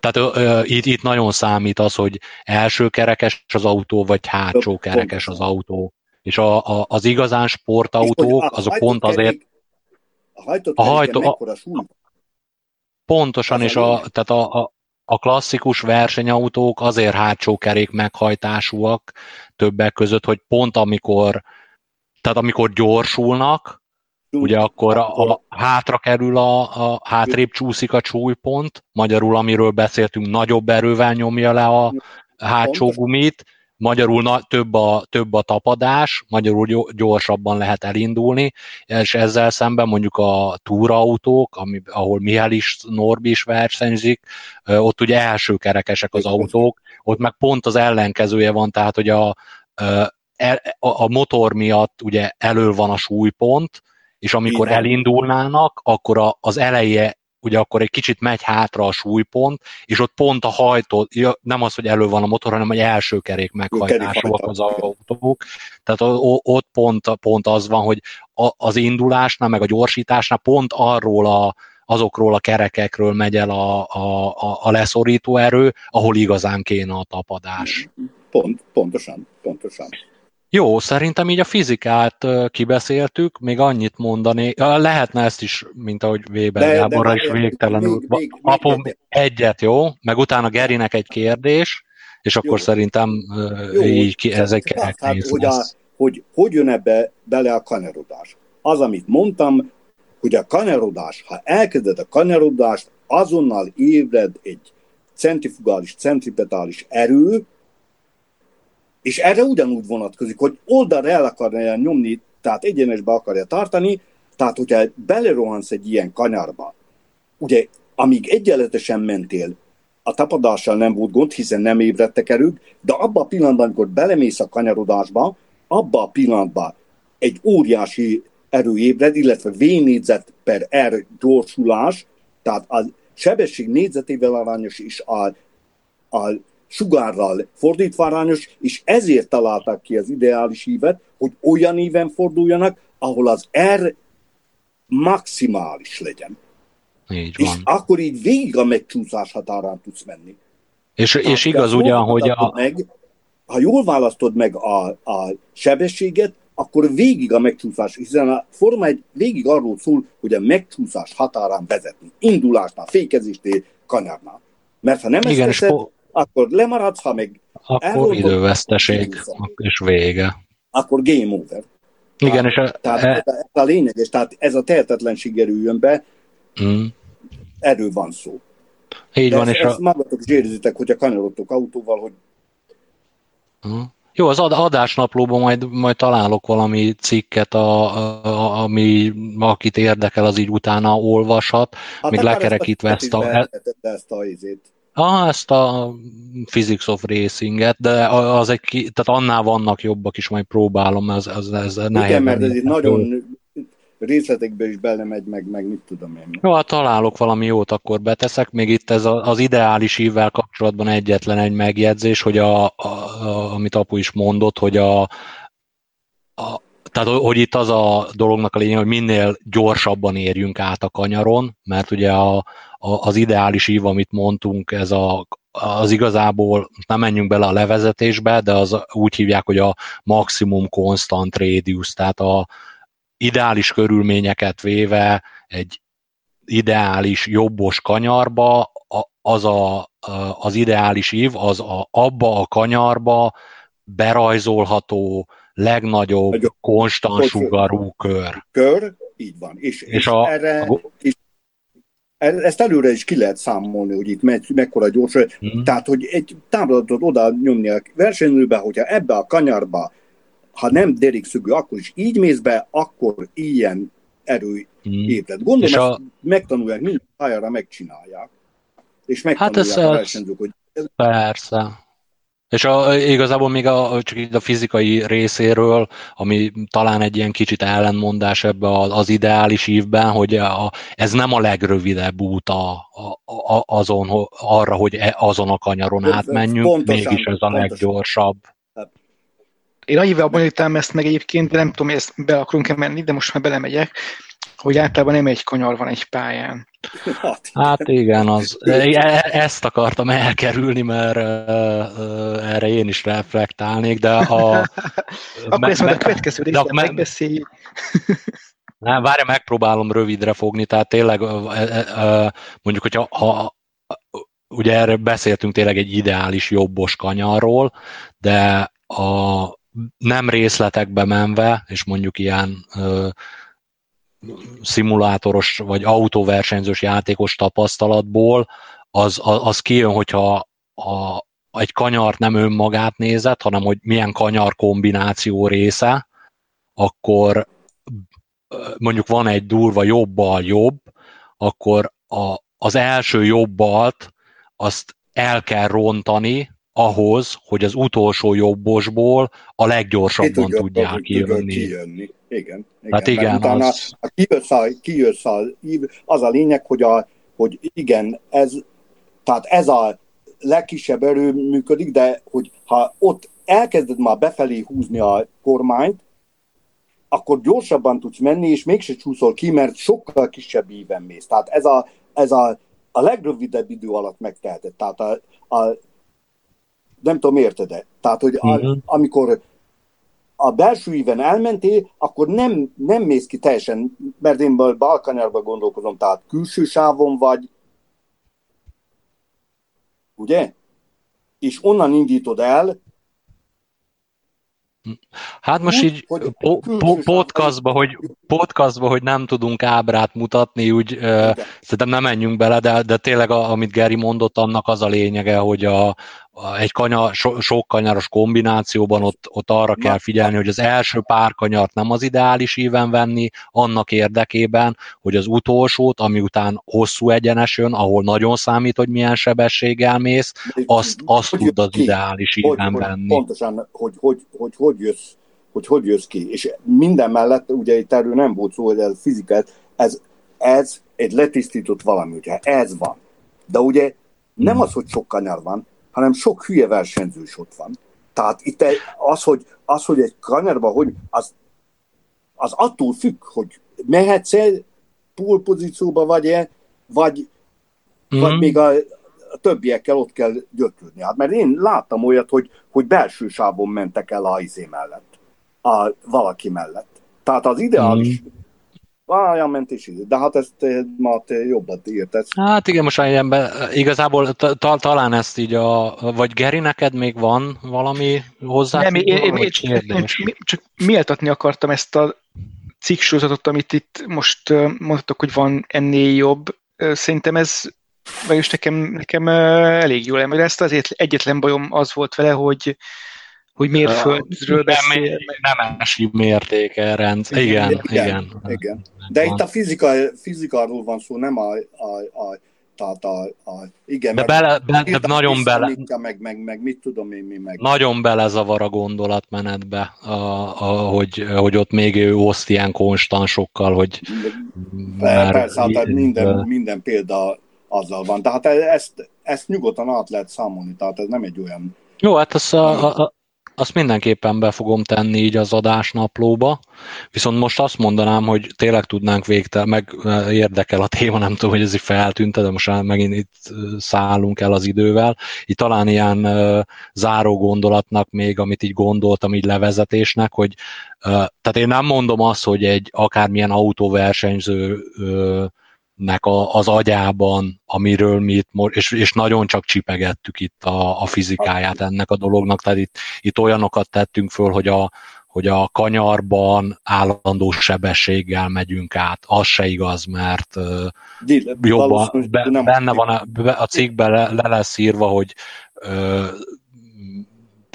tehát itt, itt nagyon számít az, hogy első kerekes az autó, vagy hátsó kerekes az autó. És a, a, az igazán sportautók, azok pont azért... A hajtó, a, Pontosan, és a, tehát a, a, a klasszikus versenyautók azért hátsó kerék meghajtásúak többek között, hogy pont amikor, tehát amikor gyorsulnak, ugye akkor a, a, hátra kerül, a, a hátrébb csúszik a csúlypont, magyarul amiről beszéltünk, nagyobb erővel nyomja le a hátsó gumit, magyarul na, több, a, több a tapadás, magyarul gyorsabban lehet elindulni, és ezzel szemben mondjuk a túrautók, ami, ahol Mihály is, Norbi is versenyzik, ott ugye első kerekesek az autók, ott meg pont az ellenkezője van, tehát hogy a, a, a motor miatt ugye elő van a súlypont, és amikor elindulnának, akkor a, az eleje ugye akkor egy kicsit megy hátra a súlypont, és ott pont a hajtó, nem az, hogy elő van a motor, hanem egy első kerék meghajtásúak az autók. Tehát ott pont, pont az van, hogy az indulásnál, meg a gyorsításnál pont arról a, azokról a kerekekről megy el a, a, a, a leszorító erő, ahol igazán kéne a tapadás. Pont, pontosan, pontosan. Jó, szerintem így a fizikát kibeszéltük, még annyit mondani, lehetne ezt is, mint ahogy Weber Gáborra is végtelenül. Apom egyet, jó? Meg utána Gerinek egy kérdés, és akkor jó. szerintem jó, így ki, ezek hát, hogy, a, hogy hogy jön ebbe bele a kanyarodás. Az, amit mondtam, hogy a kanyarodás, ha elkezded a kanyarodást, azonnal ébred egy centrifugális, centripetális erő, és erre ugyanúgy vonatkozik, hogy oldalra el akarja nyomni, tehát egyenesbe akarja tartani, tehát hogyha belerohansz egy ilyen kanyarba, ugye amíg egyenletesen mentél, a tapadással nem volt gond, hiszen nem ébredtek erők, de abban a pillanatban, amikor belemész a kanyarodásba, abban a pillanatban egy óriási erő ébred, illetve V négyzet per R gyorsulás, tehát a sebesség négyzetével arányos is a, a sugárral fordítva arányos, és ezért találták ki az ideális ívet, hogy olyan íven forduljanak, ahol az R maximális legyen. Így van. És akkor így végig a megcsúszás határán tudsz menni. És, és igaz ugyan, hogy a... Meg, ha jól választod meg a, a sebességet, akkor végig a megcsúszás, hiszen a Forma egy végig arról szól, hogy a megcsúszás határán vezetni. Indulásnál, fékezésnél, kanyarnál. Mert ha nem Igen, ezt teszed, akkor lemaradsz, ha meg Akkor időveszteség, és vége. Akkor game over. Igen, tehát, és a, tehát e... ez a lényeges, tehát ez a tehetetlenség erőjön be, mm. erről van szó. Így van, ezt, és ezt a... magatok zsérzitek, hogy a kanyarodtok autóval, hogy mm. Jó, az adásnaplóban majd, majd találok valami cikket, a, a, ami akit érdekel, az így utána olvashat, hát még lekerekítve ezt a... Ezt a izét. Ah, ezt a Physics of Racinget, de az egy, tehát annál vannak jobbak is, majd próbálom, ez, ez, ez Igen, mert ez itt nagyon részletekbe is belemegy, meg, meg mit tudom én. Jó, hát találok valami jót, akkor beteszek. Még itt ez az ideális ívvel kapcsolatban egyetlen egy megjegyzés, hogy a, a, a, amit apu is mondott, hogy a, a tehát, hogy itt az a dolognak a lényeg, hogy minél gyorsabban érjünk át a kanyaron, mert ugye a, a, az ideális ív, amit mondtunk, ez a, az igazából, nem menjünk bele a levezetésbe, de az úgy hívják, hogy a maximum constant radius, tehát a, ideális körülményeket véve egy ideális jobbos kanyarba, az a, az ideális ív, az a, abba a kanyarba berajzolható legnagyobb Nagyobb, konstant sugarú kör. Kör, így van. És, és, és a, erre, a, és ezt előre is ki lehet számolni, hogy itt me, mekkora gyors. Mm. Tehát, hogy egy táblatot oda nyomni a versenyzőbe, hogyha ebbe a kanyarba ha nem derékszögű, akkor is így mész be, akkor ilyen erő hmm. épület. Gondolom, és a... megtanulják, minden pályára megcsinálják, és megtanulják hát ez, a versenyzők, hogy... Persze. És a, igazából még a, csak így a fizikai részéről, ami talán egy ilyen kicsit ellenmondás ebbe az ideális ívben, hogy a, ez nem a legrövidebb út a, a, azon, arra, hogy e, azon a kanyaron átmenjünk, pontosan, mégis ez a pontosan. leggyorsabb. Én annyival bonyolítom ezt meg egyébként, de nem tudom, hogy ezt be akarunk-e menni, de most már belemegyek, hogy általában nem egy kanyar van egy pályán. Hát igen, az, e, ezt akartam elkerülni, mert erre én is reflektálnék, de a... [LAUGHS] Akkor ezt majd a következő részben me, megbeszéljük. [LAUGHS] Nem, várja, megpróbálom rövidre fogni, tehát tényleg mondjuk, hogyha ha, ugye erre beszéltünk tényleg egy ideális jobbos kanyarról, de a, nem részletekbe menve, és mondjuk ilyen szimulátoros vagy autóversenyzős játékos tapasztalatból, az, az kijön, hogyha a, egy kanyart nem önmagát nézett, hanem hogy milyen kanyar kombináció része, akkor mondjuk van egy durva jobbal jobb, akkor a, az első jobbalt azt el kell rontani, ahhoz, hogy az utolsó jobbosból a leggyorsabban tudják kijönni. kijönni. Igen, igen. Hát igen, utána, az... A kijössz, a, kijössz a, az a lényeg, hogy, a, hogy igen, ez, tehát ez a legkisebb erő működik, de hogy ha ott elkezded már befelé húzni a kormányt, akkor gyorsabban tudsz menni, és mégse csúszol ki, mert sokkal kisebb íven mész. Tehát ez a, ez a, a legrövidebb idő alatt megteheted. Tehát a, a nem tudom, érted-e? Tehát, hogy a, uh-huh. amikor a belső íven elmentél, akkor nem, nem mész ki teljesen, mert én balkanyarba gondolkozom, tehát külső sávon vagy, ugye? És onnan indítod el, Hát most így hogy, po, po, podcastba, hogy, podcastba, hogy nem tudunk ábrát mutatni, úgy uh, szerintem nem menjünk bele, de, de tényleg, a, amit Geri mondott, annak az a lényege, hogy a, egy kanyar, so, sok kanyaros kombinációban ott, ott arra Na, kell figyelni, hogy az első pár kanyart nem az ideális íven venni, annak érdekében, hogy az utolsót, ami után hosszú egyenes jön, ahol nagyon számít, hogy milyen sebességgel mész, azt, azt hogy tud az ki? ideális íven hogy, venni. Pontosan, hogy hogy, hogy, hogy, jössz, hogy hogy jössz ki. És minden mellett, ugye itt erről nem volt szó, hogy ez fizikát, ez, ez egy letisztított valami, hogyha ez van. De ugye nem hmm. az, hogy sok kanyar van, hanem sok hülye versenyzős ott van. Tehát itt az, hogy, az, hogy egy kanyarban, hogy az, az attól függ, hogy mehetsz el pool pozícióba vagy-e, vagy, mm. vagy még a, a többiekkel ott kell gyötrődni. Hát mert én láttam olyat, hogy, hogy belső sávon mentek el a izé mellett, a valaki mellett. Tehát az ideális mm olyan mentés idő. De hát ezt eh, ma te jobban érted. Hát igen, most ilyenben igazából ta, talán ezt így a, vagy Geri, neked még van valami hozzá? Nem, én, én, én csak, csak méltatni akartam ezt a cikksorozatot, amit itt most eh, mondhatok, hogy van ennél jobb. Eh, szerintem ez vagyis nekem, nekem elég jól emlékszel, azért egyetlen bajom az volt vele, hogy hogy mérföldről beszél. Nem esi mértéke rendszer. Igen, igen. igen. igen. igen. De itt a fizika, fizikáról van szó, nem a, a, a tehát a, a, igen, de, bele, be, de nagyon bele, meg, meg, meg, mit tudom én, mi meg. Nagyon belezavar a gondolatmenetbe, a, a, hogy, hogy ott még ő oszt ilyen konstansokkal, hogy már Persze, hát minden, minden példa azzal van. Tehát ezt, ezt nyugodtan át lehet számolni, tehát ez nem egy olyan... Jó, hát az a, a, azt mindenképpen be fogom tenni így az adásnaplóba, viszont most azt mondanám, hogy tényleg tudnánk végtel, meg érdekel a téma, nem tudom, hogy ez így feltűnt, de most megint itt szállunk el az idővel. Itt talán ilyen záró gondolatnak még, amit így gondoltam így levezetésnek, hogy tehát én nem mondom azt, hogy egy akármilyen autóversenyző nek a, az agyában, amiről mi itt, és, és nagyon csak csipegettük itt a, a fizikáját ennek a dolognak, tehát itt, itt olyanokat tettünk föl, hogy a, hogy a kanyarban állandó sebességgel megyünk át. Az se igaz, mert jobban, be, benne van a, a cikkben le, le lesz írva, hogy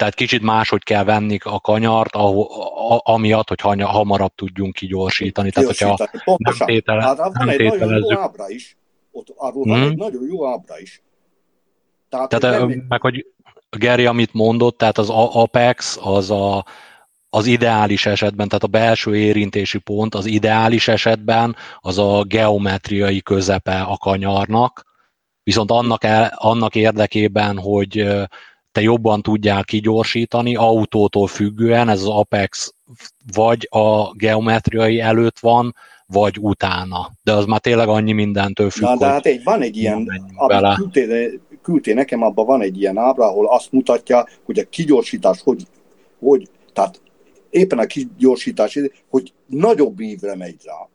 tehát kicsit máshogy kell venni a kanyart, ahol, a, amiatt, hogy hanya, hamarabb tudjunk kigyorsítani. Tehát, hogyha nem, tétele, hát, nem van egy nagyon jó ábra is. Ott arról hmm. van egy nagyon jó ábra is. Tehát, tehát nem... meg hogy Geri, amit mondott, tehát az Apex, az a, az ideális esetben, tehát a belső érintési pont az ideális esetben az a geometriai közepe a kanyarnak, viszont annak, el, annak érdekében, hogy te jobban tudjál kigyorsítani, autótól függően, ez az Apex vagy a geometriai előtt van, vagy utána. De az már tényleg annyi mindentől függ, Na, de hát egy, van egy ilyen, amit küldtél, küldtél nekem, abban van egy ilyen ábra, ahol azt mutatja, hogy a kigyorsítás, hogy, hogy tehát éppen a kigyorsítás, hogy nagyobb ívre megy rá.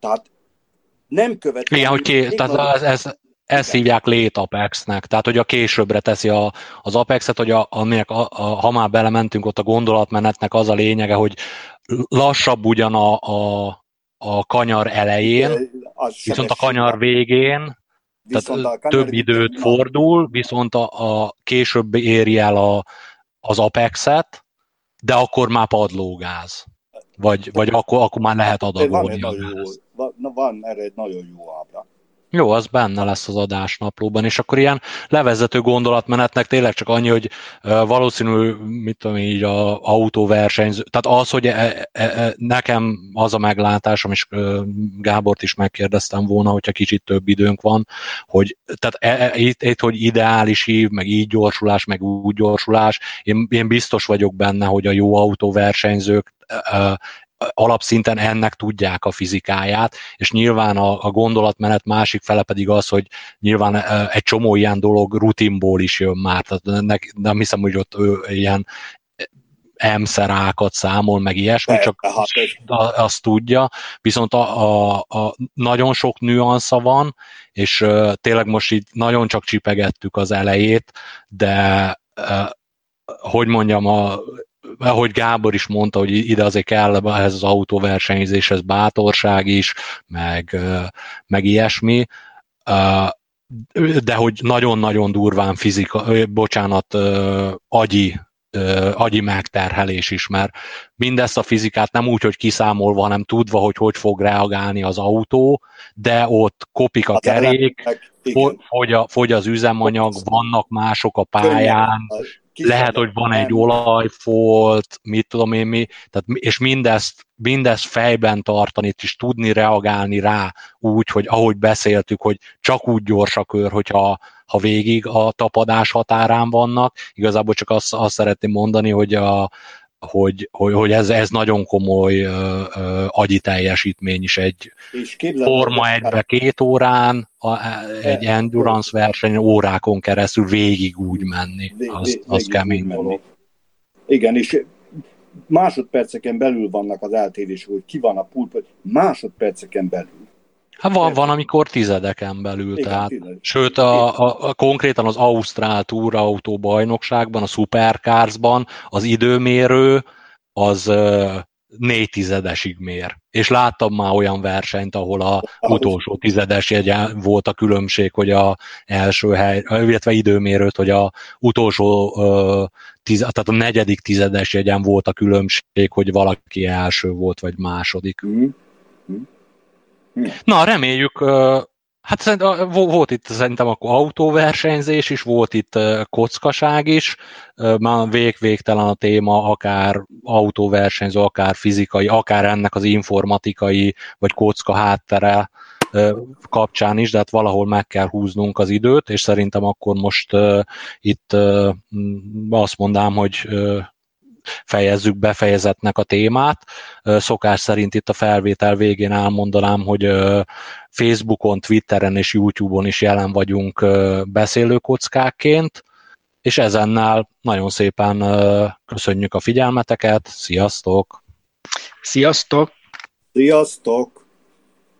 Tehát nem következik. Igen, hogy ké, tehát ez, ez, ezt hívják late Apex-nek, tehát hogy a későbbre teszi a, az Apex-et, hogy a, aminek a, a, ha már belementünk, ott a gondolatmenetnek az a lényege, hogy lassabb ugyan a, a, a kanyar elején, viszont a kanyar végén tehát a több időt fordul, viszont a, a később éri el a, az Apex-et, de akkor már padlógáz. Vagy, vagy akkor, akkor már lehet adagolni. Van, jó, van, van erre egy nagyon jó ábra. Jó, az benne lesz az adásnaplóban, és akkor ilyen levezető gondolatmenetnek tényleg csak annyi, hogy valószínű, mit tudom így, a autóversenyző, tehát az, hogy e, e, e, nekem az a meglátásom, és Gábort is megkérdeztem volna, hogyha kicsit több időnk van, hogy tehát e, e, itt, itt, hogy ideális hív, meg így gyorsulás, meg úgy gyorsulás, én, én biztos vagyok benne, hogy a jó autóversenyzők alapszinten ennek tudják a fizikáját, és nyilván a, a gondolatmenet másik fele pedig az, hogy nyilván egy csomó ilyen dolog rutinból is jön már, tehát ne, nem hiszem, hogy ott ő ilyen emszerákat számol, meg ilyesmi, csak azt, azt tudja, viszont a, a, a nagyon sok nüansza van, és uh, tényleg most így nagyon csak csipegettük az elejét, de uh, hogy mondjam, a, ahogy Gábor is mondta, hogy ide azért kell ehhez az autóversenyzéshez bátorság is, meg, meg ilyesmi, de hogy nagyon-nagyon durván fizika, bocsánat, agyi agyi megterhelés is, mert mindezt a fizikát nem úgy, hogy kiszámolva, hanem tudva, hogy hogy fog reagálni az autó, de ott kopik a kerék, fogy, a, fogy az üzemanyag, vannak mások a pályán, lehet, hogy van egy olajfolt, mit tudom én mi, tehát, és mindezt, mindezt fejben tartani, és tudni reagálni rá úgy, hogy ahogy beszéltük, hogy csak úgy gyors a kör, hogyha ha végig a tapadás határán vannak. Igazából csak azt, azt szeretném mondani, hogy a, hogy, hogy, hogy ez, ez nagyon komoly uh, uh, agyi teljesítmény is egy és Forma egybe két órán, a, egy endurance verseny órákon keresztül végig úgy menni. Az, az kemény dolog. Igen, és másodperceken belül vannak az eltérések, hogy ki van a pulp, másodperceken belül. Hát van, van, amikor tizedeken belül, Igen, tehát, tized. sőt, a, a, a, konkrétan az Ausztrál Autó bajnokságban, a Supercarsban az időmérő az négy tizedesig mér. És láttam már olyan versenyt, ahol a utolsó tizedes jegyen volt a különbség, hogy a első hely, illetve időmérőt, hogy a utolsó tiz, tehát a negyedik tizedes jegyen volt a különbség, hogy valaki első volt, vagy második. Mm. Na, reméljük, Hát volt itt szerintem akkor autóversenyzés is, volt itt kockaság is, már vég végtelen a téma, akár autóversenyző, akár fizikai, akár ennek az informatikai vagy kocka háttere kapcsán is, de hát valahol meg kell húznunk az időt, és szerintem akkor most uh, itt uh, azt mondám, hogy uh, fejezzük befejezetnek a témát. Szokás szerint itt a felvétel végén elmondanám, hogy Facebookon, Twitteren és YouTube-on is jelen vagyunk beszélőkockákként, és ezennel nagyon szépen köszönjük a figyelmeteket, sziasztok! Sziasztok! Sziasztok!